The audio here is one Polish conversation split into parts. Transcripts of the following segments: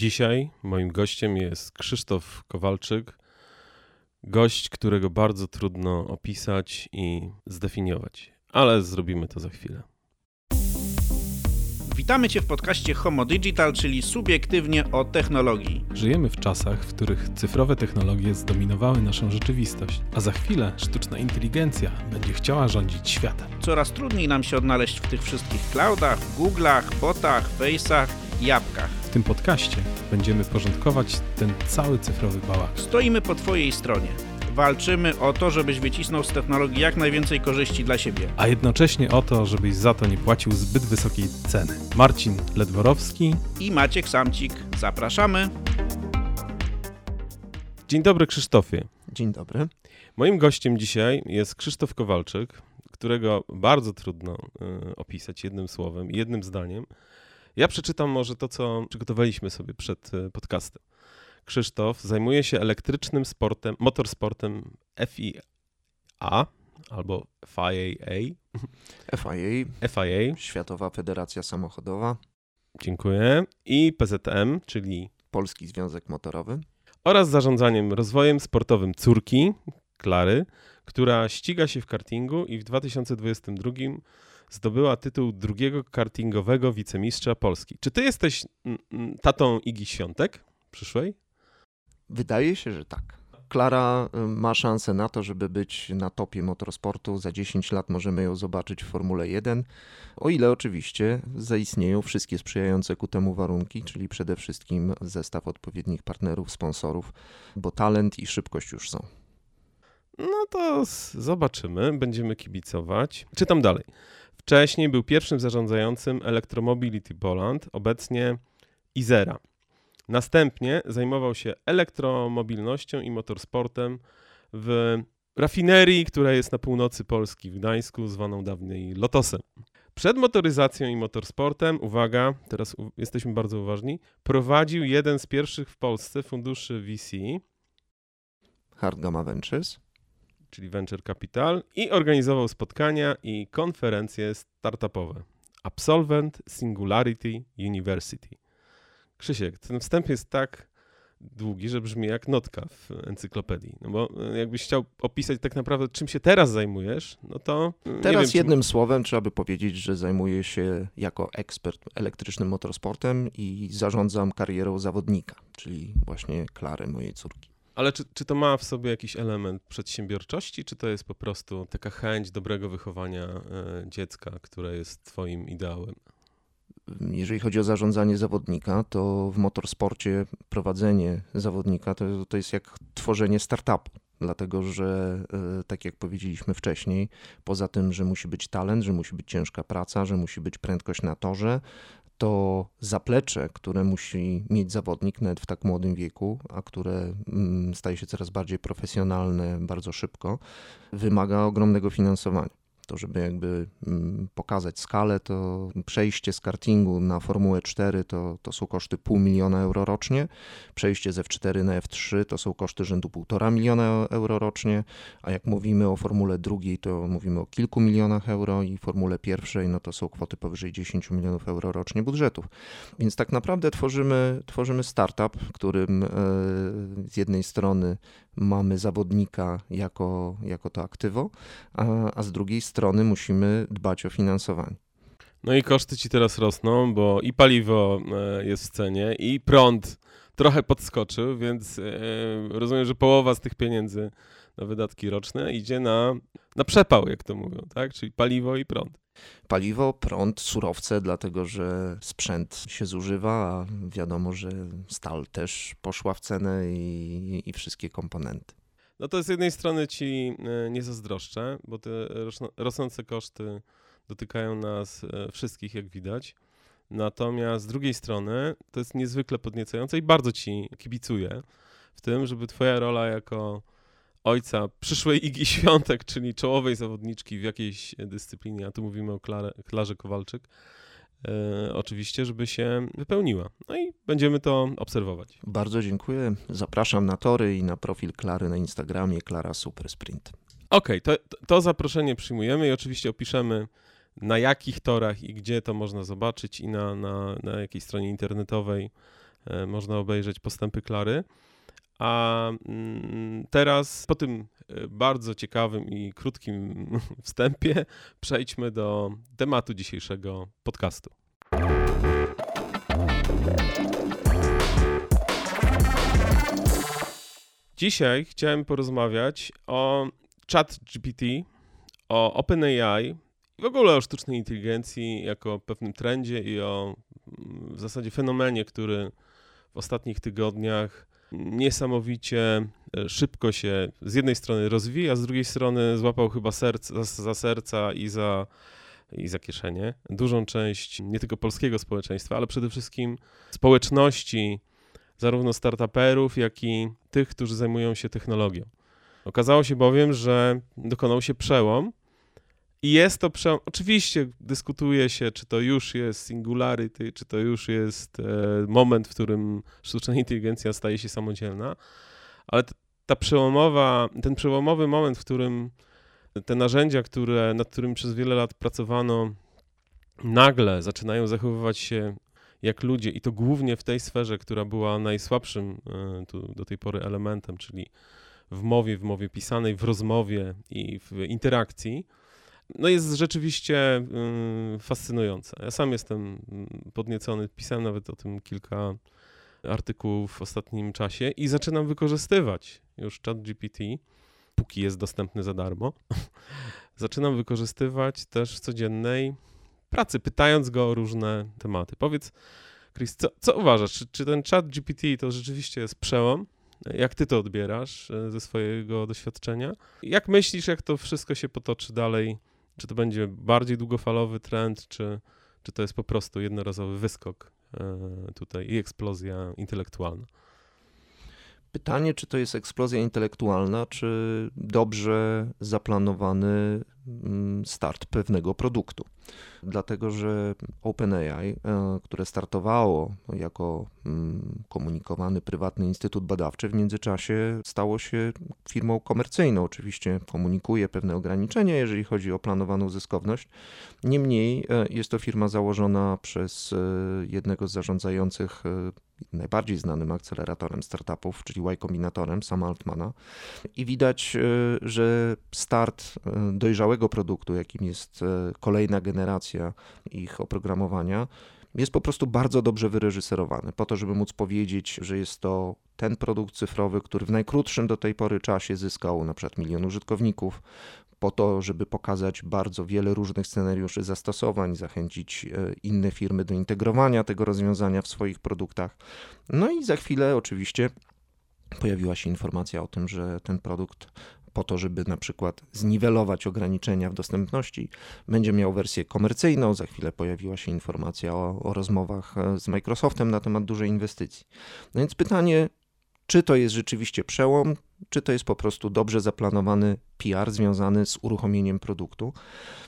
Dzisiaj moim gościem jest Krzysztof Kowalczyk, gość, którego bardzo trudno opisać i zdefiniować, ale zrobimy to za chwilę. Witamy Cię w podcaście Homo Digital, czyli subiektywnie o technologii. Żyjemy w czasach, w których cyfrowe technologie zdominowały naszą rzeczywistość, a za chwilę sztuczna inteligencja będzie chciała rządzić światem. Coraz trudniej nam się odnaleźć w tych wszystkich cloudach, Google'ach, botach, Face'ach i jabłkach. W tym podcaście będziemy porządkować ten cały cyfrowy bałagan. Stoimy po Twojej stronie. Walczymy o to, żebyś wycisnął z technologii jak najwięcej korzyści dla siebie. A jednocześnie o to, żebyś za to nie płacił zbyt wysokiej ceny. Marcin Ledworowski I Maciek Samcik. Zapraszamy. Dzień dobry, Krzysztofie. Dzień dobry. Moim gościem dzisiaj jest Krzysztof Kowalczyk, którego bardzo trudno y, opisać jednym słowem, jednym zdaniem. Ja przeczytam może to, co przygotowaliśmy sobie przed y, podcastem. Krzysztof zajmuje się elektrycznym sportem, motorsportem FIA albo FIA, FIA, FIA, Światowa Federacja Samochodowa, dziękuję, i PZM, czyli Polski Związek Motorowy, oraz zarządzaniem rozwojem sportowym córki, Klary, która ściga się w kartingu i w 2022 zdobyła tytuł drugiego kartingowego wicemistrza Polski. Czy ty jesteś tatą Igi Świątek przyszłej? Wydaje się, że tak. Klara y, ma szansę na to, żeby być na topie motorsportu. Za 10 lat możemy ją zobaczyć w Formule 1, o ile oczywiście zaistnieją wszystkie sprzyjające ku temu warunki, czyli przede wszystkim zestaw odpowiednich partnerów, sponsorów, bo talent i szybkość już są. No to zobaczymy, będziemy kibicować. Czytam dalej. Wcześniej był pierwszym zarządzającym Electromobility Poland, obecnie Izera. Następnie zajmował się elektromobilnością i motorsportem w rafinerii, która jest na północy Polski, w Gdańsku, zwaną dawniej Lotosem. Przed motoryzacją i motorsportem, uwaga, teraz jesteśmy bardzo uważni, prowadził jeden z pierwszych w Polsce funduszy VC, Hard Gamma Ventures. czyli Venture Capital, i organizował spotkania i konferencje startupowe. Absolvent Singularity University. Krzysiek, ten wstęp jest tak długi, że brzmi jak notka w encyklopedii. No bo e, jakbyś chciał opisać tak naprawdę, czym się teraz zajmujesz, no to. e, Teraz wiem, czy- jednym słowem trzeba by powiedzieć, że zajmuję się jako ekspert elektrycznym motorsportem i zarządzam karierą zawodnika, czyli właśnie Klary, mojej córki. Ale czy, czy to ma w sobie jakiś element przedsiębiorczości, czy to jest po prostu taka chęć dobrego wychowania e, dziecka, które jest Twoim ideałem? Jeżeli chodzi o zarządzanie zawodnika, to w motorsporcie prowadzenie zawodnika to, to jest jak tworzenie startupu. Dlatego, że e, tak jak powiedzieliśmy wcześniej, poza tym, że musi być talent, że musi być ciężka praca, że musi być prędkość na torze, to zaplecze, które musi mieć zawodnik nawet w tak młodym wieku, a które mm, staje się coraz bardziej profesjonalne bardzo szybko, wymaga ogromnego finansowania to, żeby jakby mm, pokazać skalę, to przejście z kartingu na Formułę 4 to, to są koszty pół miliona euro rocznie, przejście z F4 na F3 to są koszty rzędu półtora miliona euro rocznie, a jak mówimy o Formule drugiej, to mówimy o kilku milionach euro i Formule pierwszej, no to są kwoty powyżej 10 milionów euro rocznie budżetów. Więc tak naprawdę tworzymy, tworzymy startup, którym e, z jednej strony mamy zawodnika jako, jako to aktywo, a, a z drugiej strony musimy dbać o finansowanie. No i koszty ci teraz rosną, bo i paliwo e, jest w cenie, i prąd trochę podskoczył, więc e, rozumiem, że połowa z tych pieniędzy na wydatki roczne idzie na, na przepał, jak to mówią, tak? Czyli paliwo i prąd. Paliwo, prąd, surowce, dlatego że sprzęt się zużywa, a wiadomo, że stal też poszła w cenę i, i wszystkie komponenty. No to z jednej strony ci e, nie zazdroszczę, bo te rosnące koszty dotykają nas e, wszystkich, jak widać. Natomiast z drugiej strony to jest niezwykle podniecające i bardzo ci kibicuję w tym, żeby twoja rola jako ojca przyszłej Igi Świątek, czyli czołowej zawodniczki w jakiejś dyscyplinie, a tu mówimy o Klarze, Klarze Kowalczyk, oczywiście, żeby się wypełniła. No i będziemy to obserwować. Bardzo dziękuję. Zapraszam na tory i na profil Klary na Instagramie, Klara Super Sprint. Okej, to, to- to zaproszenie przyjmujemy i oczywiście opiszemy na jakich torach i gdzie to można zobaczyć i na, na, na jakiej stronie internetowej e, można obejrzeć postępy Klary. A mm, teraz po tym e, bardzo ciekawym i krótkim wstępie przejdźmy do tematu dzisiejszego podcastu. Dzisiaj chciałem porozmawiać o ChatGPT, o OpenAI i w ogóle o sztucznej inteligencji jako pewnym trendzie i o mm, w zasadzie fenomenie, który w ostatnich tygodniach niesamowicie e, szybko się z jednej strony rozwija, z drugiej strony złapał chyba serce, za, za serca i za, i za kieszenie dużą część nie tylko polskiego społeczeństwa, ale przede wszystkim społeczności, zarówno startuperów, jak i tych, którzy zajmują się technologią. Okazało się bowiem, że dokonał się przełom i jest to przełom. Oczywiście dyskutuje się, czy to już jest singularity, czy to już jest e, moment, w którym sztuczna inteligencja staje się samodzielna, ale ta przełomowa, ten przełomowy moment, w którym te narzędzia, które, nad którymi przez wiele lat pracowano, nagle zaczynają zachowywać się jak ludzie, i to głównie w tej sferze, która była najsłabszym e, tu, do tej pory elementem, czyli w mowie, w mowie pisanej, w rozmowie i w interakcji, no jest rzeczywiście y, fascynujące. Ja sam jestem y, podniecony, pisałem nawet o tym kilka artykułów w ostatnim czasie i zaczynam wykorzystywać już ChatGPT, póki jest dostępny za darmo. zaczynam wykorzystywać też w codziennej pracy, pytając go o różne tematy. Powiedz, Chris, co, co uważasz? Czy, czy ten ChatGPT to rzeczywiście jest przełom? Jak ty to odbierasz e, ze swojego doświadczenia? Jak myślisz, jak to wszystko się potoczy dalej? Czy to będzie bardziej długofalowy trend, czy, czy to jest po prostu jednorazowy wyskok e, tutaj i eksplozja intelektualna? Pytanie, czy to jest eksplozja intelektualna, czy dobrze zaplanowany start pewnego produktu. Dlatego, że OpenAI, e, które startowało jako mm, komunikowany prywatny instytut badawczy, w międzyczasie stało się firmą komercyjną. Oczywiście komunikuje pewne ograniczenia, jeżeli chodzi o planowaną zyskowność. Niemniej e, jest to firma założona przez e, jednego z zarządzających najbardziej znanym akceleratorem startupów, czyli Y Combinatorem, Sama Altmana. I widać, że start dojrzałego produktu, jakim jest kolejna generacja ich oprogramowania, jest po prostu bardzo dobrze wyreżyserowany, po to, żeby móc powiedzieć, że jest to ten produkt cyfrowy, który w najkrótszym do tej pory czasie zyskał na przykład milion użytkowników, po to, żeby pokazać bardzo wiele różnych scenariuszy zastosowań, zachęcić e, inne firmy do integrowania tego rozwiązania w swoich produktach. No i za chwilę oczywiście pojawiła się informacja o tym, że ten produkt po to, żeby na przykład zniwelować ograniczenia w dostępności, będzie miał wersję komercyjną. Za chwilę pojawiła się informacja o, o rozmowach e, z Microsoftem na temat dużej inwestycji. No więc pytanie, czy to jest rzeczywiście przełom, czy to jest po prostu dobrze zaplanowany PR związany z uruchomieniem produktu.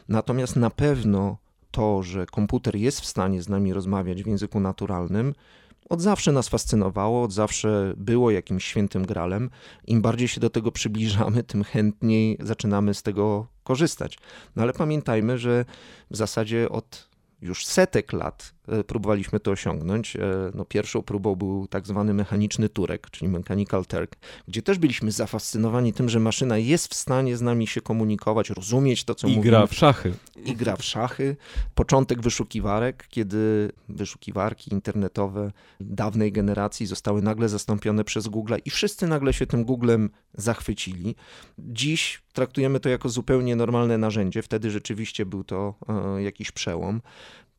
Natomiast na pewno to, że komputer jest w stanie z nami rozmawiać w języku naturalnym, od zawsze nas fascynowało, od zawsze było jakimś świętym gralem. Im bardziej się do tego przybliżamy, tym chętniej zaczynamy z tego korzystać. No ale pamiętajmy, że w zasadzie od już setek lat e, próbowaliśmy to osiągnąć. E, no, pierwszą próbą był tak zwany mechaniczny turek, czyli Mechanical Turk, gdzie też byliśmy zafascynowani tym, że maszyna jest w stanie z nami się komunikować, rozumieć to, co I mówimy. I gra w szachy. I gra w szachy. Początek wyszukiwarek, kiedy wyszukiwarki internetowe dawnej generacji zostały nagle zastąpione przez Google i wszyscy nagle się tym Googlem zachwycili. Dziś traktujemy to jako zupełnie normalne narzędzie. Wtedy rzeczywiście był to e, jakiś przełom.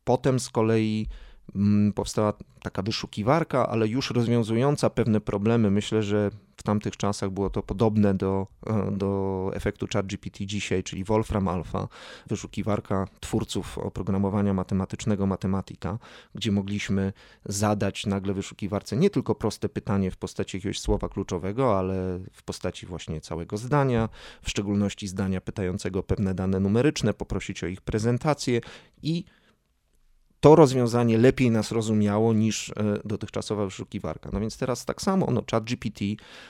Potem z kolei mm, powstała taka wyszukiwarka, ale już rozwiązująca pewne problemy. Myślę, że w tamtych czasach było to podobne do, e, do efektu ChatGPT dzisiaj, czyli Wolfram Alpha, wyszukiwarka twórców oprogramowania matematycznego Matematika, gdzie mogliśmy zadać nagle wyszukiwarce nie tylko proste pytanie w postaci jakiegoś słowa kluczowego, ale w postaci właśnie całego zdania, w szczególności zdania pytającego pewne dane numeryczne, poprosić o ich prezentację i to rozwiązanie lepiej nas rozumiało niż e, dotychczasowa wyszukiwarka. No więc teraz tak samo, no ChatGPT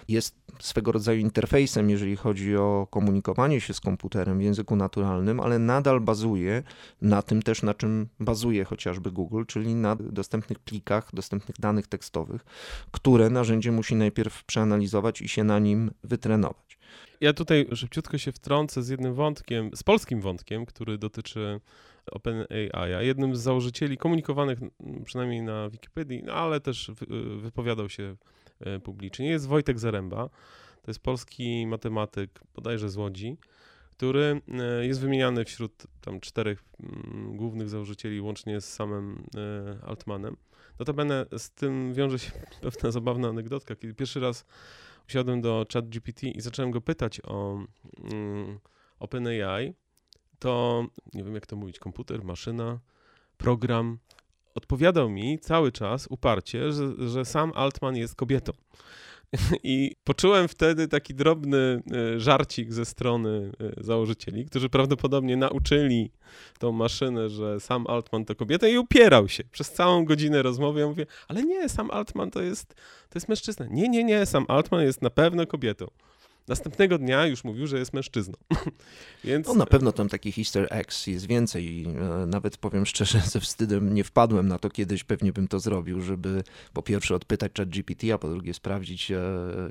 jest swego rodzaju interfejsem, jeżeli chodzi o komunikowanie się z komputerem w języku naturalnym, ale nadal bazuje na tym też, na czym bazuje chociażby Google, czyli na dostępnych plikach, dostępnych danych tekstowych, które narzędzie musi najpierw przeanalizować i się na nim wytrenować. Ja tutaj szybciutko się wtrącę z jednym wątkiem, z polskim wątkiem, który dotyczy OpenAI. Jednym z założycieli komunikowanych przynajmniej na Wikipedii, no ale też wypowiadał się e, publicznie, jest Wojtek Zaręba. To jest polski matematyk, bodajże z Łodzi, który e, jest wymieniany wśród tam czterech mm, głównych założycieli, łącznie z samym Altmanem. Notabene z tym wiąże się pewna zabawna anegdotka, kiedy pierwszy raz usiadłem do ChatGPT i zacząłem go pytać o mm, OpenAI, to nie wiem jak to mówić, komputer, maszyna, program, odpowiadał mi cały czas uparcie, że, że sam Altman jest kobietą. I poczułem wtedy taki drobny e, żarcik ze strony e, założycieli, którzy prawdopodobnie nauczyli tą maszynę, że sam Altman to kobieta i upierał się. Przez całą godzinę rozmowy ja mówię, ale nie, sam Altman to jest, to jest mężczyzna. Nie, nie, nie, sam Altman jest na pewno kobietą. Następnego dnia już mówił, że jest mężczyzną. Więc... No na pewno tam takich easter eggs jest więcej. E, nawet powiem szczerze, ze wstydem nie wpadłem na to kiedyś, pewnie bym to zrobił, żeby po pierwsze odpytać chat GPT, a po drugie sprawdzić e,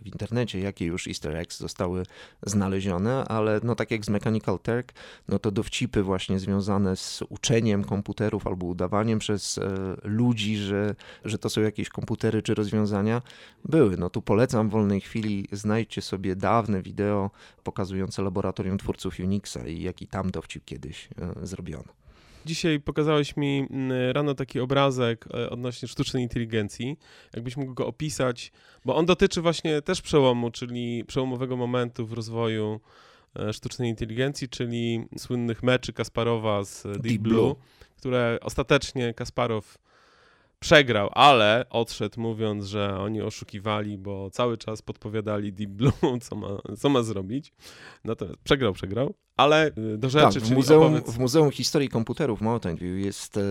w internecie, jakie już easter eggs zostały znalezione, ale no tak jak z Mechanical Turk, no to dowcipy właśnie związane z uczeniem komputerów albo udawaniem przez e, ludzi, że, że to są jakieś komputery czy rozwiązania, były. No tu polecam w wolnej chwili, znajdźcie sobie dawno dawne wideo pokazujące laboratorium twórców Unixa i jaki tam dowcip kiedyś e, zrobiono. Dzisiaj pokazałeś mi rano taki obrazek e, odnośnie sztucznej inteligencji. Jakbyś mógł go opisać, bo on dotyczy właśnie też przełomu, czyli przełomowego momentu w rozwoju e, sztucznej inteligencji, czyli słynnych meczy Kasparowa z Deep, Deep Blue, Blue, które ostatecznie Kasparow przegrał, ale odszedł mówiąc, że oni oszukiwali, bo cały czas podpowiadali Deep Blue, co ma, co ma zrobić. Natomiast przegrał, przegrał, ale y, do rzeczy, tak, w, muzeum, opowiedz... w Muzeum Historii Komputerów Mountain View jest, e,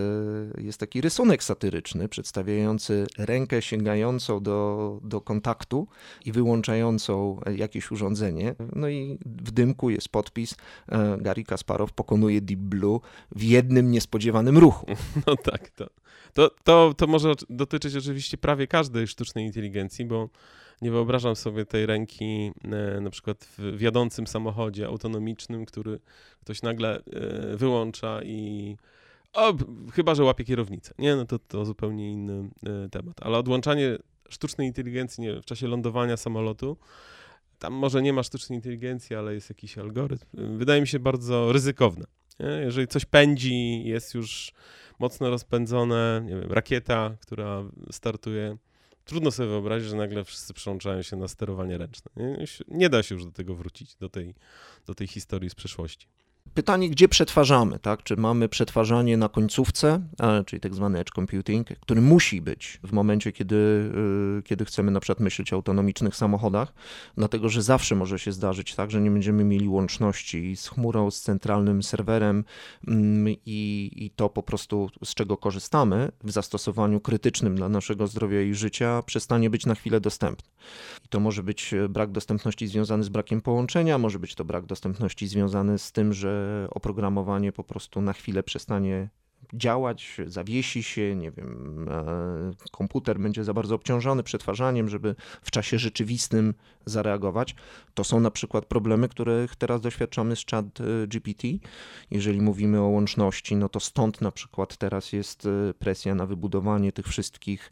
jest taki rysunek satyryczny przedstawiający rękę sięgającą do, do kontaktu i wyłączającą jakieś urządzenie. No i w dymku jest podpis e, Gary Kasparow pokonuje Deep Blue w jednym niespodziewanym ruchu. No tak, to, to, to, to może dotyczyć oczywiście prawie każdej sztucznej inteligencji, bo nie wyobrażam sobie tej ręki e, na przykład w wiodącym samochodzie autonomicznym, który ktoś nagle e, wyłącza i o, chyba, że łapie kierownicę. Nie, no to, to zupełnie inny e, temat. Ale odłączanie sztucznej inteligencji nie, w czasie lądowania samolotu, tam może nie ma sztucznej inteligencji, ale jest jakiś algorytm. Wydaje mi się bardzo ryzykowne. Nie? Jeżeli coś pędzi, jest już mocno rozpędzone, nie wiem, rakieta, która startuje. Trudno sobie wyobrazić, że nagle wszyscy przełączają się na sterowanie ręczne. Nie, nie da się już do tego wrócić, do tej, do tej historii z przeszłości. Pytanie, gdzie przetwarzamy, tak? Czy mamy przetwarzanie na końcówce, czyli tak zwany edge computing, który musi być w momencie, kiedy, y, kiedy chcemy na przykład myśleć o autonomicznych samochodach, dlatego że zawsze może się zdarzyć tak, że nie będziemy mieli łączności z chmurą, z centralnym serwerem mm, i, i to po prostu z czego korzystamy w zastosowaniu krytycznym dla naszego zdrowia i życia przestanie być na chwilę dostępne. I to może być brak dostępności związany z brakiem połączenia, może być to brak dostępności związany z tym, że oprogramowanie po prostu na chwilę przestanie działać, zawiesi się, nie wiem, e, komputer będzie za bardzo obciążony przetwarzaniem, żeby w czasie rzeczywistym zareagować. To są na przykład problemy, których teraz doświadczamy z chat e, GPT. Jeżeli mówimy o łączności, no to stąd na przykład teraz jest e, presja na wybudowanie tych wszystkich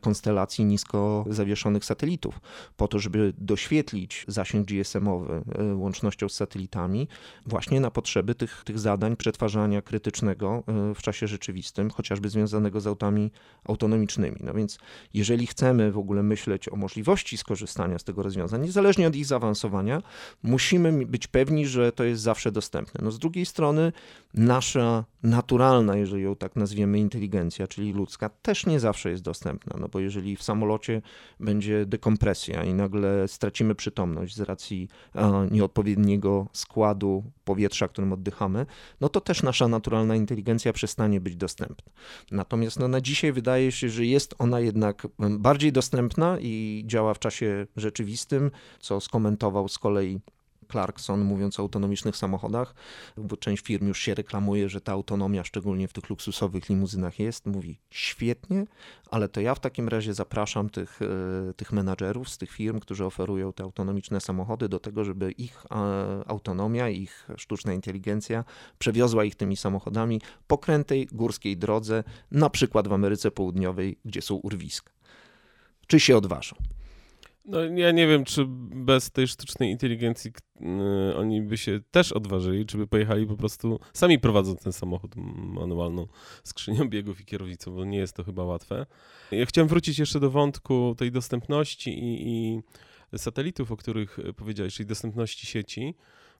konstelacji nisko zawieszonych satelitów, po to, żeby doświetlić zasięg GSM-owy łącznością z satelitami, właśnie na potrzeby tych, tych zadań przetwarzania krytycznego w czasie czasie rzeczywistym, chociażby związanego z autami autonomicznymi. No więc jeżeli chcemy w ogóle myśleć o możliwości skorzystania z tego rozwiązania, niezależnie od ich zaawansowania, musimy być pewni, że to jest zawsze dostępne. No z drugiej strony nasza naturalna, jeżeli ją tak nazwiemy, inteligencja, czyli ludzka, też nie zawsze jest dostępna. No bo jeżeli w samolocie będzie dekompresja i nagle stracimy przytomność z racji nieodpowiedniego składu powietrza, którym oddychamy, no to też nasza naturalna inteligencja przestanie być dostępna. Natomiast no, na dzisiaj wydaje się, że jest ona jednak bardziej dostępna i działa w czasie rzeczywistym, co skomentował z kolei Clarkson, mówiąc o autonomicznych samochodach, bo część firm już się reklamuje, że ta autonomia, szczególnie w tych luksusowych limuzynach jest. Mówi świetnie, ale to ja w takim razie zapraszam tych, e, tych menadżerów z tych firm, którzy oferują te autonomiczne samochody, do tego, żeby ich e, autonomia, ich sztuczna inteligencja przewiozła ich tymi samochodami po krętej górskiej drodze, na przykład w Ameryce Południowej, gdzie są urwiska. Czy się odważą? No ja nie wiem, czy bez tej sztucznej inteligencji yy, oni by się też odważyli, czy by pojechali po prostu sami prowadząc ten samochód manualną skrzynią biegów i kierownicą, bo nie jest to chyba łatwe. Ja chciałem wrócić jeszcze do wątku tej dostępności i, i satelitów, o których powiedziałeś, czyli dostępności sieci,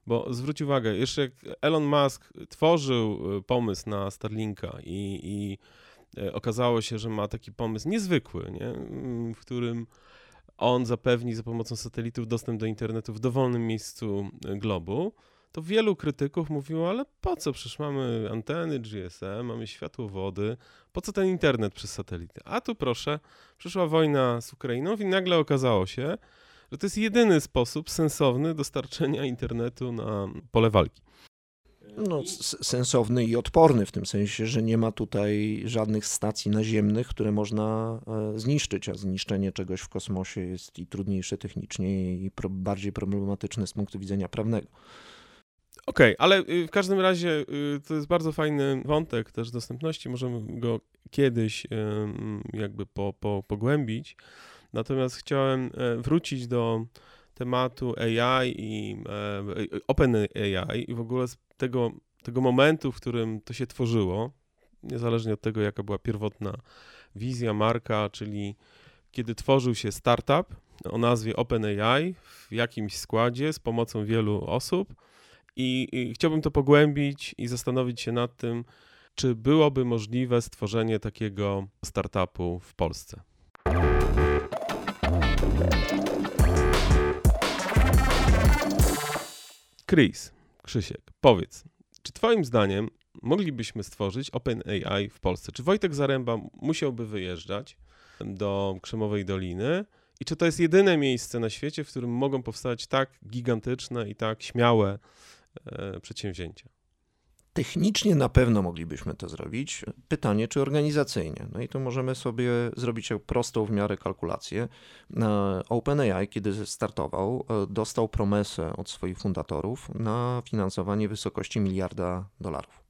bo zwróć uwagę, jeszcze jak Elon Musk tworzył y, pomysł na Starlinka i, i y, okazało się, że ma taki pomysł niezwykły, nie? w którym on zapewni za pomocą satelitów dostęp do internetu w dowolnym miejscu e, globu, to wielu krytyków mówiło, ale po co? Przecież mamy anteny GSM, mamy światłowody, po co ten internet przez satelity? A tu proszę, przyszła wojna z Ukrainą i nagle okazało się, że to jest jedyny sposób sensowny dostarczenia internetu na pole walki. No, sensowny i odporny w tym sensie, że nie ma tutaj żadnych stacji naziemnych, które można e, zniszczyć, a zniszczenie czegoś w kosmosie jest i trudniejsze technicznie i pro, bardziej problematyczne z punktu widzenia prawnego. Okej, okay, ale y, w każdym razie y, to jest bardzo fajny wątek też dostępności. Możemy go kiedyś jakby po, po, pogłębić. Natomiast chciałem e, wrócić do tematu AI i e, OpenAI i w ogóle z tego, tego momentu, w którym to się tworzyło, niezależnie od tego, jaka była pierwotna wizja, marka, czyli kiedy tworzył się startup o nazwie OpenAI w jakimś składzie z pomocą wielu osób i, i chciałbym to pogłębić i zastanowić się nad tym, czy byłoby możliwe stworzenie takiego startupu w Polsce. Chris, Krzysiek, powiedz, czy Twoim zdaniem moglibyśmy stworzyć OpenAI w Polsce? Czy Wojtek Zaręba musiałby wyjeżdżać do Krzemowej Doliny? I czy to jest jedyne miejsce na świecie, w którym mogą powstać tak gigantyczne i tak śmiałe e, przedsięwzięcia? Technicznie na pewno moglibyśmy to zrobić. Pytanie, czy organizacyjnie. No i tu możemy sobie zrobić prostą w miarę kalkulację. OpenAI, kiedy startował, e, dostał promesę od swoich fundatorów na finansowanie wysokości miliarda dolarów.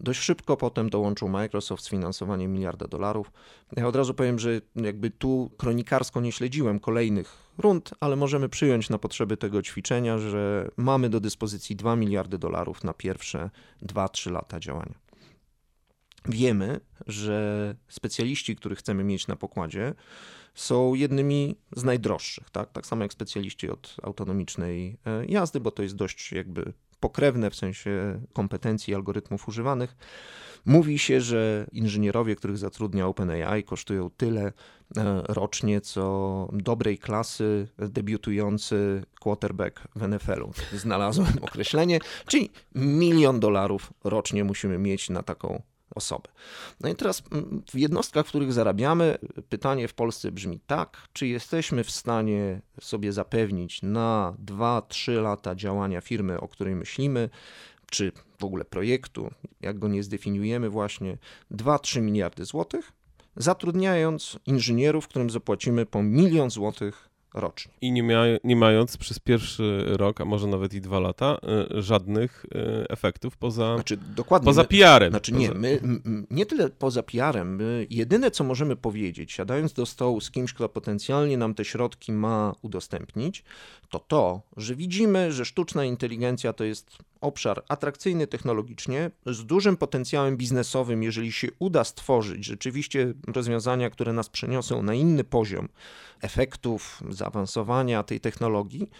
Dość szybko potem dołączył Microsoft z finansowaniem miliarda dolarów. Ja od razu powiem, że jakby tu kronikarsko nie śledziłem kolejnych rund, ale możemy przyjąć na potrzeby tego ćwiczenia, że mamy do dyspozycji 2 miliardy dolarów na pierwsze 2-3 lata działania. Wiemy, że specjaliści, których chcemy mieć na pokładzie, są jednymi z najdroższych, tak? tak samo jak specjaliści od autonomicznej e, jazdy, bo to jest dość jakby pokrewne w sensie kompetencji algorytmów używanych. Mówi się, że inżynierowie, których zatrudnia OpenAI, kosztują tyle e, rocznie, co dobrej klasy debiutujący quarterback w NFL-u. Znalazłem określenie, czyli milion dolarów rocznie musimy mieć na taką osobę. No i teraz mm, w jednostkach, w których zarabiamy, pytanie w Polsce brzmi tak, czy jesteśmy w stanie sobie zapewnić na 2-3 lata działania firmy, o której myślimy, czy w ogóle projektu, jak go nie zdefiniujemy właśnie, 2-3 miliardy złotych, zatrudniając inżynierów, którym zapłacimy po milion złotych rocznie. I nie, mia nie mając przez pierwszy rok, a może nawet i dwa lata, y, żadnych y, efektów poza, znaczy, dokładnie, poza PR-em. Znaczy poza... nie, my, nie tyle poza PR-em. jedyne, co możemy powiedzieć, siadając do stołu z kimś, kto potencjalnie nam te środki ma udostępnić, to to, że widzimy, że sztuczna inteligencja to jest obszar atrakcyjny technologicznie, z dużym potencjałem biznesowym, jeżeli się uda stworzyć rzeczywiście rozwiązania, które nas przeniosą na inny poziom efektów, zaawansowania tej technologii,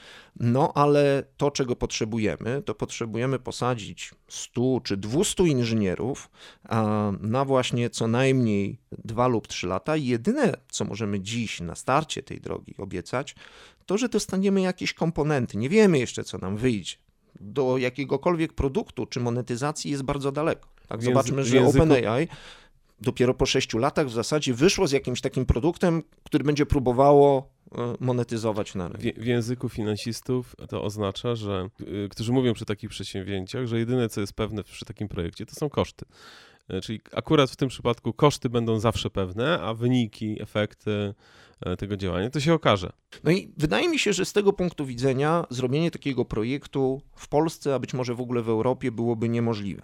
no ale to, czego potrzebujemy, to potrzebujemy posadzić 100 czy 200 inżynierów na właśnie co najmniej 2 lub 3 lata. Jedyne, co możemy dziś na starcie tej drogi obiecać, to, że dostaniemy jakieś komponenty. Nie wiemy jeszcze, co nam wyjdzie. Do jakiegokolwiek produktu czy monetyzacji jest bardzo daleko. Tak, zobaczmy, że języku... OpenAI dopiero po sześciu latach w zasadzie wyszło z jakimś takim produktem, który będzie próbowało e, monetyzować na rynku. W, języku finansistów to oznacza, że y, którzy mówią przy takich przedsięwzięciach, że jedyne co jest pewne przy takim projekcie to są koszty. E, czyli akurat w tym przypadku koszty będą zawsze pewne, a wyniki, efekty e, tego działania to się okaże. No i wydaje mi się, że z tego punktu widzenia zrobienie takiego projektu w Polsce, a być może w ogóle w Europie byłoby niemożliwe.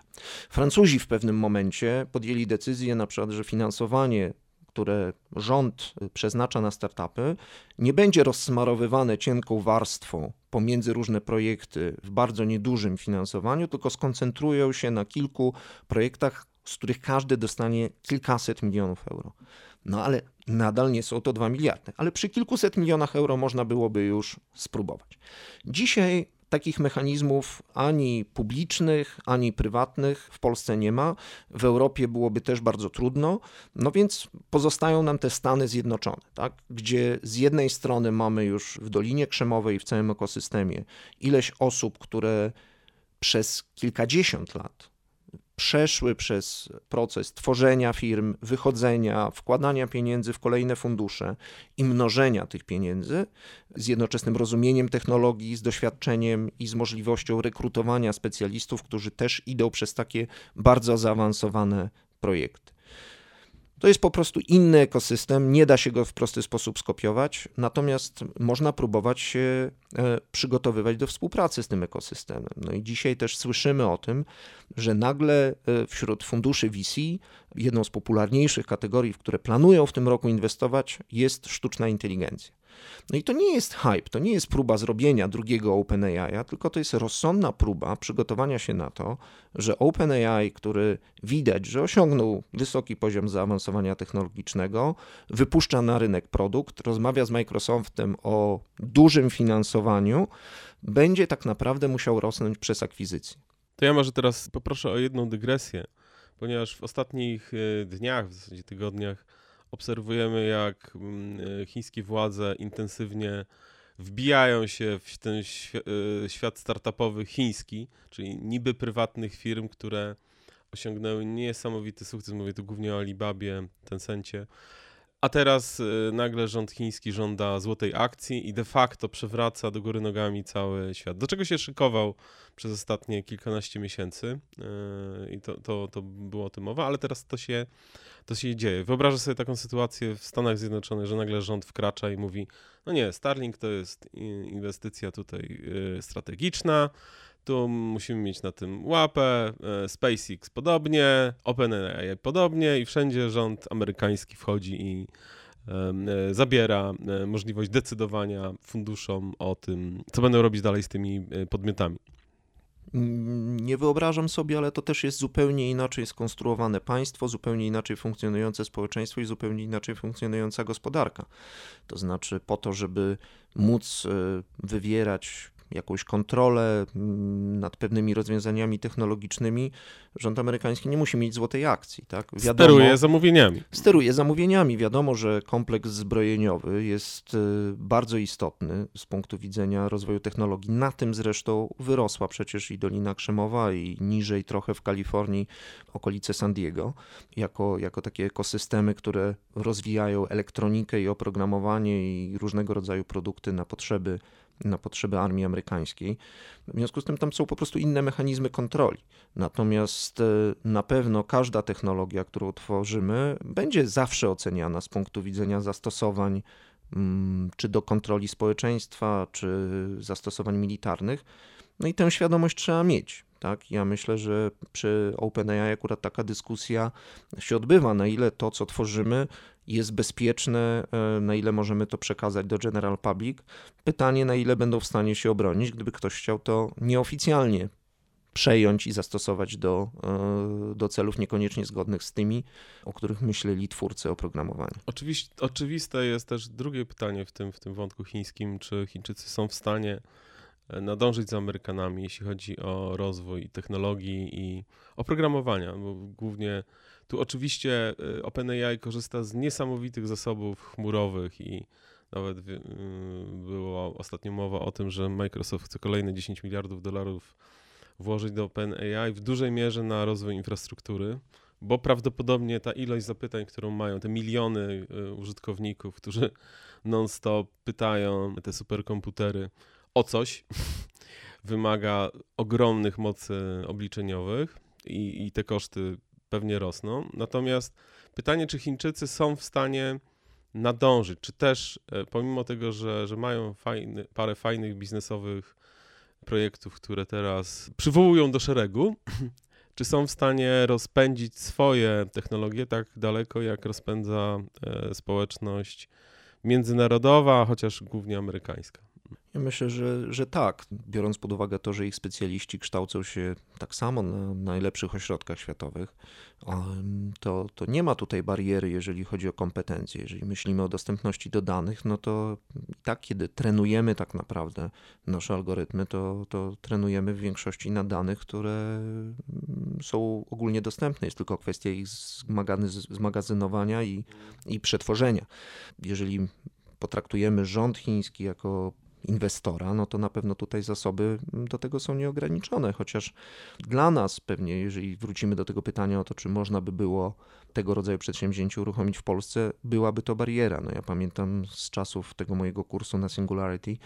Francuzi w pewnym momencie podjęli decyzję na przykład, że finansowanie które rząd przeznacza na startupy, nie będzie rozsmarowywane cienką warstwą pomiędzy różne projekty w bardzo niedużym finansowaniu, tylko skoncentrują się na kilku projektach z których każdy dostanie kilkaset milionów euro. No ale nadal nie są to 2 miliardy, ale przy kilkuset milionach euro można byłoby już spróbować. Dzisiaj takich mechanizmów ani publicznych, ani prywatnych w Polsce nie ma. W Europie byłoby też bardzo trudno. No więc pozostają nam te Stany Zjednoczone, tak? gdzie z jednej strony mamy już w Dolinie Krzemowej, w całym ekosystemie ileś osób, które przez kilkadziesiąt lat przeszły przez proces tworzenia firm, wychodzenia, wkładania pieniędzy w kolejne fundusze i mnożenia tych pieniędzy z jednoczesnym rozumieniem technologii, z doświadczeniem i z możliwością rekrutowania specjalistów, którzy też idą przez takie bardzo zaawansowane projekty. To jest po prostu inny ekosystem, nie da się go w prosty sposób skopiować, natomiast można próbować się e, przygotowywać do współpracy z tym ekosystemem. No i dzisiaj też słyszymy o tym, że nagle e, wśród funduszy VC jedną z popularniejszych kategorii, w które planują w tym roku inwestować, jest sztuczna inteligencja. No i to nie jest hype, to nie jest próba zrobienia drugiego OpenAI, tylko to jest rozsądna próba przygotowania się na to, że OpenAI, który widać, że osiągnął wysoki poziom zaawansowania technologicznego, wypuszcza na rynek produkt, rozmawia z Microsoftem o dużym finansowaniu, będzie tak naprawdę musiał rosnąć przez akwizycję. To ja może teraz poproszę o jedną dygresję, ponieważ w ostatnich e, dniach, w zasadzie tygodniach, obserwujemy, jak mm, e, chińskie władze intensywnie wbijają się w ten e, świat startupowy chiński, czyli niby prywatnych firm, które osiągnęły niesamowity sukces. Mówię tu głównie o Alibabie, Tencencie. A teraz e, nagle rząd chiński żąda złotej akcji i de facto przewraca do góry nogami cały świat. Do czego się szykował przez ostatnie kilkanaście miesięcy i to, to, to było o tym mowa, ale teraz to się to się dzieje. Wyobrażę sobie taką sytuację w Stanach Zjednoczonych, że nagle rząd wkracza i mówi, no nie, Starlink to jest inwestycja tutaj y, strategiczna, tu musimy mieć na tym łapę, y, SpaceX podobnie, OpenAI podobnie i wszędzie rząd amerykański wchodzi i y, zabiera możliwość decydowania funduszom o tym, co będą robić dalej z tymi podmiotami. Nie wyobrażam sobie, ale to też jest zupełnie inaczej skonstruowane państwo, zupełnie inaczej funkcjonujące społeczeństwo i zupełnie inaczej funkcjonująca gospodarka. To znaczy, po to, żeby móc e, wywierać jakąś kontrolę mm, nad pewnymi rozwiązaniami technologicznymi, rząd amerykański nie musi mieć złotej akcji. Tak? Wiadomo, steruje zamówieniami. Steruje zamówieniami. Wiadomo, że kompleks zbrojeniowy jest y, bardzo istotny z punktu widzenia rozwoju technologii. Na tym zresztą wyrosła przecież i Dolina Krzemowa, i niżej trochę w Kalifornii okolice San Diego, jako, jako takie ekosystemy, które rozwijają elektronikę i oprogramowanie i różnego rodzaju produkty na potrzeby na potrzeby armii amerykańskiej. W związku z tym tam są po prostu inne mechanizmy kontroli. Natomiast e, na pewno każda technologia, którą tworzymy, będzie zawsze oceniana z punktu widzenia zastosowań mm, czy do kontroli społeczeństwa, czy zastosowań militarnych. No i tę świadomość trzeba mieć. Tak? Ja myślę, że przy OpenAI akurat taka dyskusja się odbywa, na ile to, co tworzymy, jest bezpieczne, e, na ile możemy to przekazać do general public. Pytanie, na ile będą w stanie się obronić, gdyby ktoś chciał to nieoficjalnie przejąć i zastosować do, e, do celów niekoniecznie zgodnych z tymi, o których myśleli twórcy oprogramowania. Oczywiście, oczywiste jest też drugie pytanie w tym, w tym wątku chińskim, czy Chińczycy są w stanie e, nadążyć za Amerykanami, jeśli chodzi o rozwój technologii i oprogramowania, bo głównie tu oczywiście e, OpenAI korzysta z niesamowitych zasobów chmurowych i nawet y, była ostatnio mowa o tym, że Microsoft chce kolejne 10 miliardów dolarów włożyć do OpenAI w dużej mierze na rozwój infrastruktury, bo prawdopodobnie ta ilość zapytań, którą mają, te miliony y, użytkowników, którzy non-stop pytają te superkomputery o coś, wymaga ogromnych mocy obliczeniowych i, i te koszty pewnie rosną. Natomiast pytanie, czy Chińczycy są w stanie nadążyć, czy też e, pomimo tego, że, że mają fajny, parę fajnych biznesowych projektów, które teraz przywołują do szeregu, czy są w stanie rozpędzić swoje technologie tak daleko, jak rozpędza e, społeczność międzynarodowa, chociaż głównie amerykańska. Ja myślę, że, że tak, biorąc pod uwagę to, że ich specjaliści kształcą się tak samo na najlepszych ośrodkach światowych, to, to nie ma tutaj bariery, jeżeli chodzi o kompetencje. Jeżeli myślimy o dostępności do danych, no to tak, kiedy trenujemy tak naprawdę nasze algorytmy, to, to trenujemy w większości na danych, które mm, są ogólnie dostępne. Jest tylko kwestia ich zmagazynowania i, i przetworzenia. Jeżeli potraktujemy rząd chiński jako inwestora, no to na pewno tutaj zasoby do tego są nieograniczone, chociaż dla nas pewnie, jeżeli wrócimy do tego pytania o to, czy można by było tego rodzaju przedsięwzięcie uruchomić w Polsce, byłaby to bariera. No ja pamiętam z czasów tego mojego kursu na Singularity,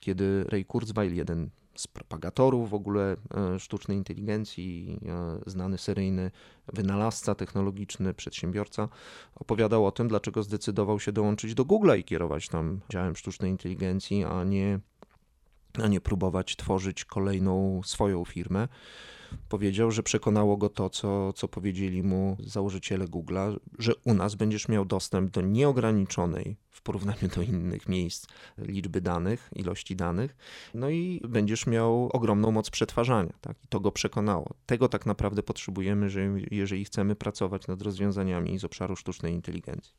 kiedy Ray Kurzweil, jeden z propagatorów w ogóle e, sztucznej inteligencji, e, znany seryjny wynalazca technologiczny, przedsiębiorca, opowiadał o tym, dlaczego zdecydował się dołączyć do Google'a i kierować tam działem sztucznej inteligencji, a nie, a nie próbować tworzyć kolejną swoją firmę powiedział, że przekonało go to, co, co powiedzieli mu założyciele Google'a, że u nas będziesz miał dostęp do nieograniczonej w porównaniu do innych miejsc liczby danych, ilości danych, no i będziesz miał ogromną moc przetwarzania. Tak? I to go przekonało. Tego tak naprawdę potrzebujemy, że jeżeli chcemy pracować nad rozwiązaniami z obszaru sztucznej inteligencji.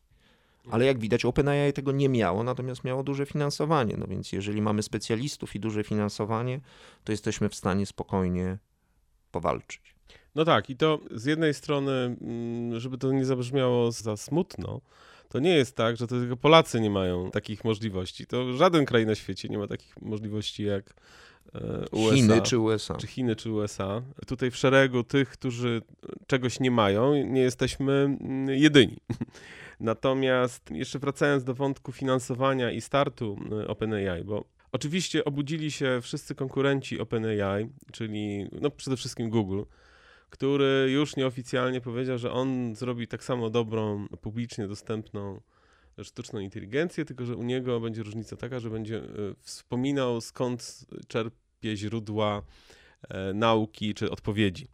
Ale jak widać, OpenAI tego nie miało, natomiast miało duże finansowanie. No więc jeżeli mamy specjalistów i duże finansowanie, to jesteśmy w stanie spokojnie powalczyć. No tak, i to z jednej strony, mm, żeby to nie zabrzmiało za smutno, to nie jest tak, że to tylko Polacy nie mają takich możliwości. To żaden kraj na świecie nie ma takich możliwości jak e, USA. Chiny czy USA. Czy Chiny czy USA. Tutaj w szeregu tych, którzy czegoś nie mają, nie jesteśmy mm, jedyni. Natomiast jeszcze wracając do wątku finansowania i startu e, OpenAI, bo Oczywiście obudzili się wszyscy konkurenci OpenAI, czyli no przede wszystkim Google, który już nieoficjalnie powiedział, że on zrobi tak samo dobrą, publicznie dostępną sztuczną inteligencję, tylko że u niego będzie różnica taka, że będzie e, wspominał skąd czerpie źródła e, nauki czy odpowiedzi.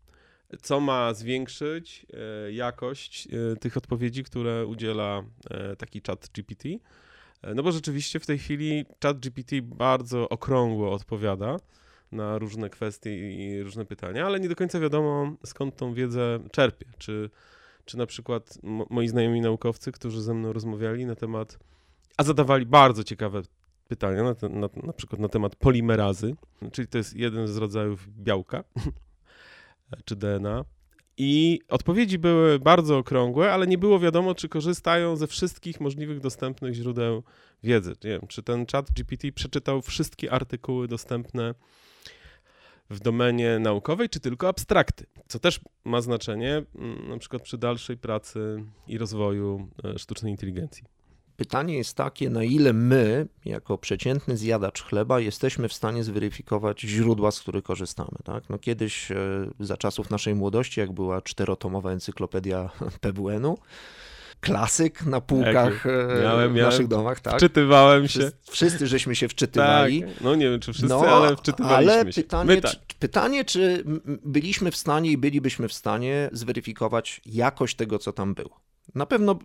Co ma zwiększyć e, jakość tych odpowiedzi, które udziela taki chat GPT no bo rzeczywiście w tej chwili ChatGPT bardzo okrągło odpowiada na różne kwestie i różne pytania, ale nie do końca wiadomo skąd tą wiedzę czerpie. Czy, czy na przykład moi znajomi naukowcy, którzy ze mną rozmawiali na temat, a zadawali bardzo ciekawe pytania, na, na, na przykład na temat polimerazy, czyli to jest jeden z rodzajów białka, czy DNA, i odpowiedzi były bardzo okrągłe, ale nie było wiadomo, czy korzystają ze wszystkich możliwych dostępnych źródeł wiedzy. Nie wiem, czy ten chat GPT przeczytał wszystkie artykuły dostępne w domenie naukowej, czy tylko abstrakty, co też ma znaczenie mm, na przykład przy dalszej pracy i rozwoju e, sztucznej inteligencji. Pytanie jest takie, na ile my, jako przeciętny zjadacz chleba, jesteśmy w stanie zweryfikować źródła, z których korzystamy. Tak? No kiedyś, e, za czasów naszej młodości, jak była czterotomowa encyklopedia PWN-u, klasyk na półkach e, miałem, w naszych domach. Tak? Wczytywałem się. Wszyscy, wszyscy żeśmy się wczytywali. Tak. No nie wiem, czy wszyscy, no, ale wczytywaliśmy ale pytanie. Tak. Czy, pytanie, czy byliśmy w stanie i bylibyśmy w stanie zweryfikować jakość tego, co tam było. Na pewno